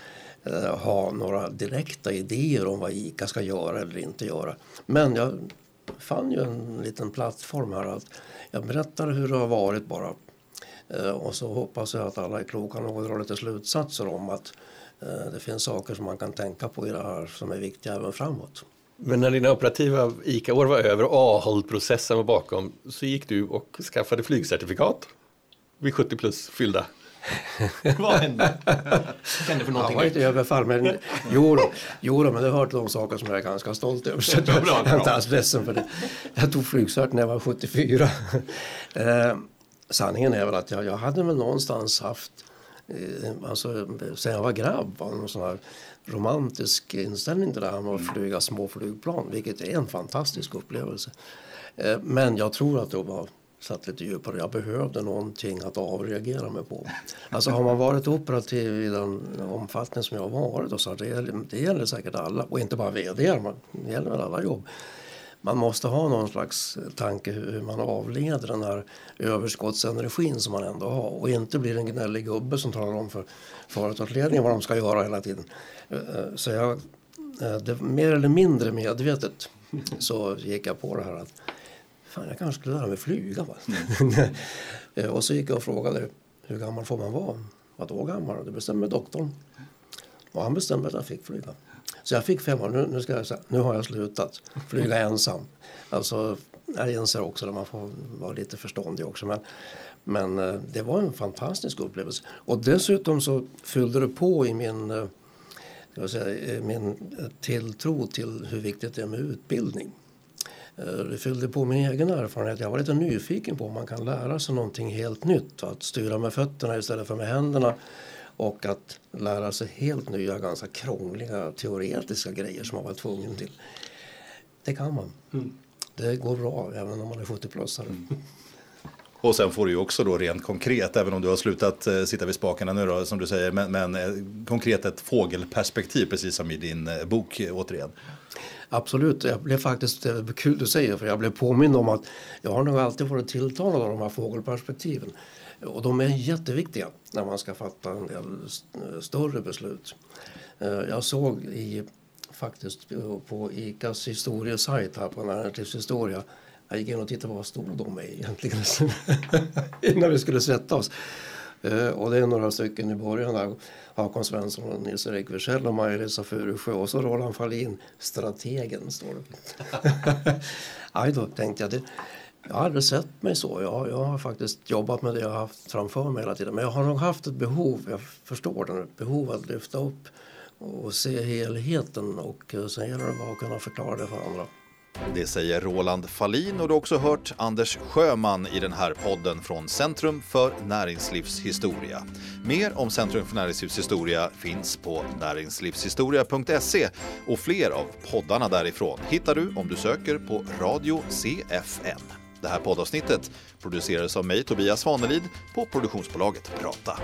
ha några direkta idéer om vad ICA ska göra eller inte göra. Men jag fann ju en liten plattform här att jag berättar hur det har varit bara och så hoppas jag att alla är kloka nog och drar lite slutsatser om att eh, det finns saker som man kan tänka på i det här som är viktiga även framåt. Men när dina operativa ICA-år var över och AHOLD-processen var bakom så gick du och skaffade flygcertifikat vid 70 plus fyllda. Vad hände? Vad hände för någonting? Jag var inte överfall, men jo, då, jo då, men det hör till de saker som jag är ganska stolt över. Så jag är inte alls ledsen för det. Jag tog flygcert när jag var 74. Sanningen är väl att jag, jag hade väl någonstans haft, eh, alltså sen jag var grabb, någon sån här romantisk inställning till det här med att flyga små flygplan, vilket är en fantastisk upplevelse. Eh, men jag tror att det var satt lite djupare. Jag behövde någonting att avreagera mig på. Alltså har man varit operativ i den omfattning som jag har varit, och så, det, det gäller säkert alla, och inte bara vd, det gäller alla jobb man måste ha någon slags tanke hur man avleder den här överskottsenergin som man ändå har och inte blir en gnällig gubbe som talar om för företagsledningen vad de ska göra hela tiden. Eh, så jag, eh, det, mer eller mindre medvetet så gick jag på det här att fan, jag kanske skulle lära mig flyga. Eh, och så gick jag och frågade hur gammal får man vara? Vadå gammal? Det bestämmer doktorn. Och han bestämde att jag fick flyga. Så jag fick fem år. Nu, nu, ska jag, nu har jag slutat flyga ensam. Alltså, jag inser också att man får vara lite förståndig också. Men, men eh, det var en fantastisk upplevelse. Och dessutom så fyllde det på i min, eh, jag säga, min eh, tilltro till hur viktigt det är med utbildning. Det fyllde på min egen erfarenhet. Jag var lite nyfiken på om man kan lära sig någonting helt nytt. Att styra med fötterna istället för med händerna och att lära sig helt nya, ganska krångliga teoretiska grejer som man var tvungen till. Det kan man. Mm. Det går bra även om man är 70-plussare. Mm. Och sen får du ju också då rent konkret, även om du har slutat eh, sitta vid spakarna nu då, som du säger, men, men eh, konkret ett fågelperspektiv, precis som i din eh, bok eh, återigen. Absolut, jag blev faktiskt, det är kul du säger, för jag blev påmind om att jag har nog alltid varit tilltalad av de här fågelperspektiven. Och de är jätteviktiga när man ska fatta en del större beslut. Eh, jag såg i, faktiskt eh, på ICAs historiesajt här på Näringslivshistoria jag gick in och tittade på vad stod de är egentligen innan vi skulle sätta oss. Eh, och det är några stycken i början där. Hakon Svensson och Nils-Erik Wirsell och Maja-Lisa Furusjö och så Roland Fahlin, strategen står det. Aj då tänkte jag, det, jag har aldrig sett mig så. Jag, jag har faktiskt jobbat med det jag har haft framför mig hela tiden. Men jag har nog haft ett behov, jag förstår det, ett behov att lyfta upp och se helheten och eh, sen gäller det bara att kunna förklara det för andra. Det säger Roland Fallin och du har också hört Anders Sjöman i den här podden från Centrum för näringslivshistoria. Mer om Centrum för näringslivshistoria finns på näringslivshistoria.se och fler av poddarna därifrån hittar du om du söker på Radio CFN. Det här poddavsnittet producerades av mig, Tobias Svanelid, på produktionsbolaget Prata.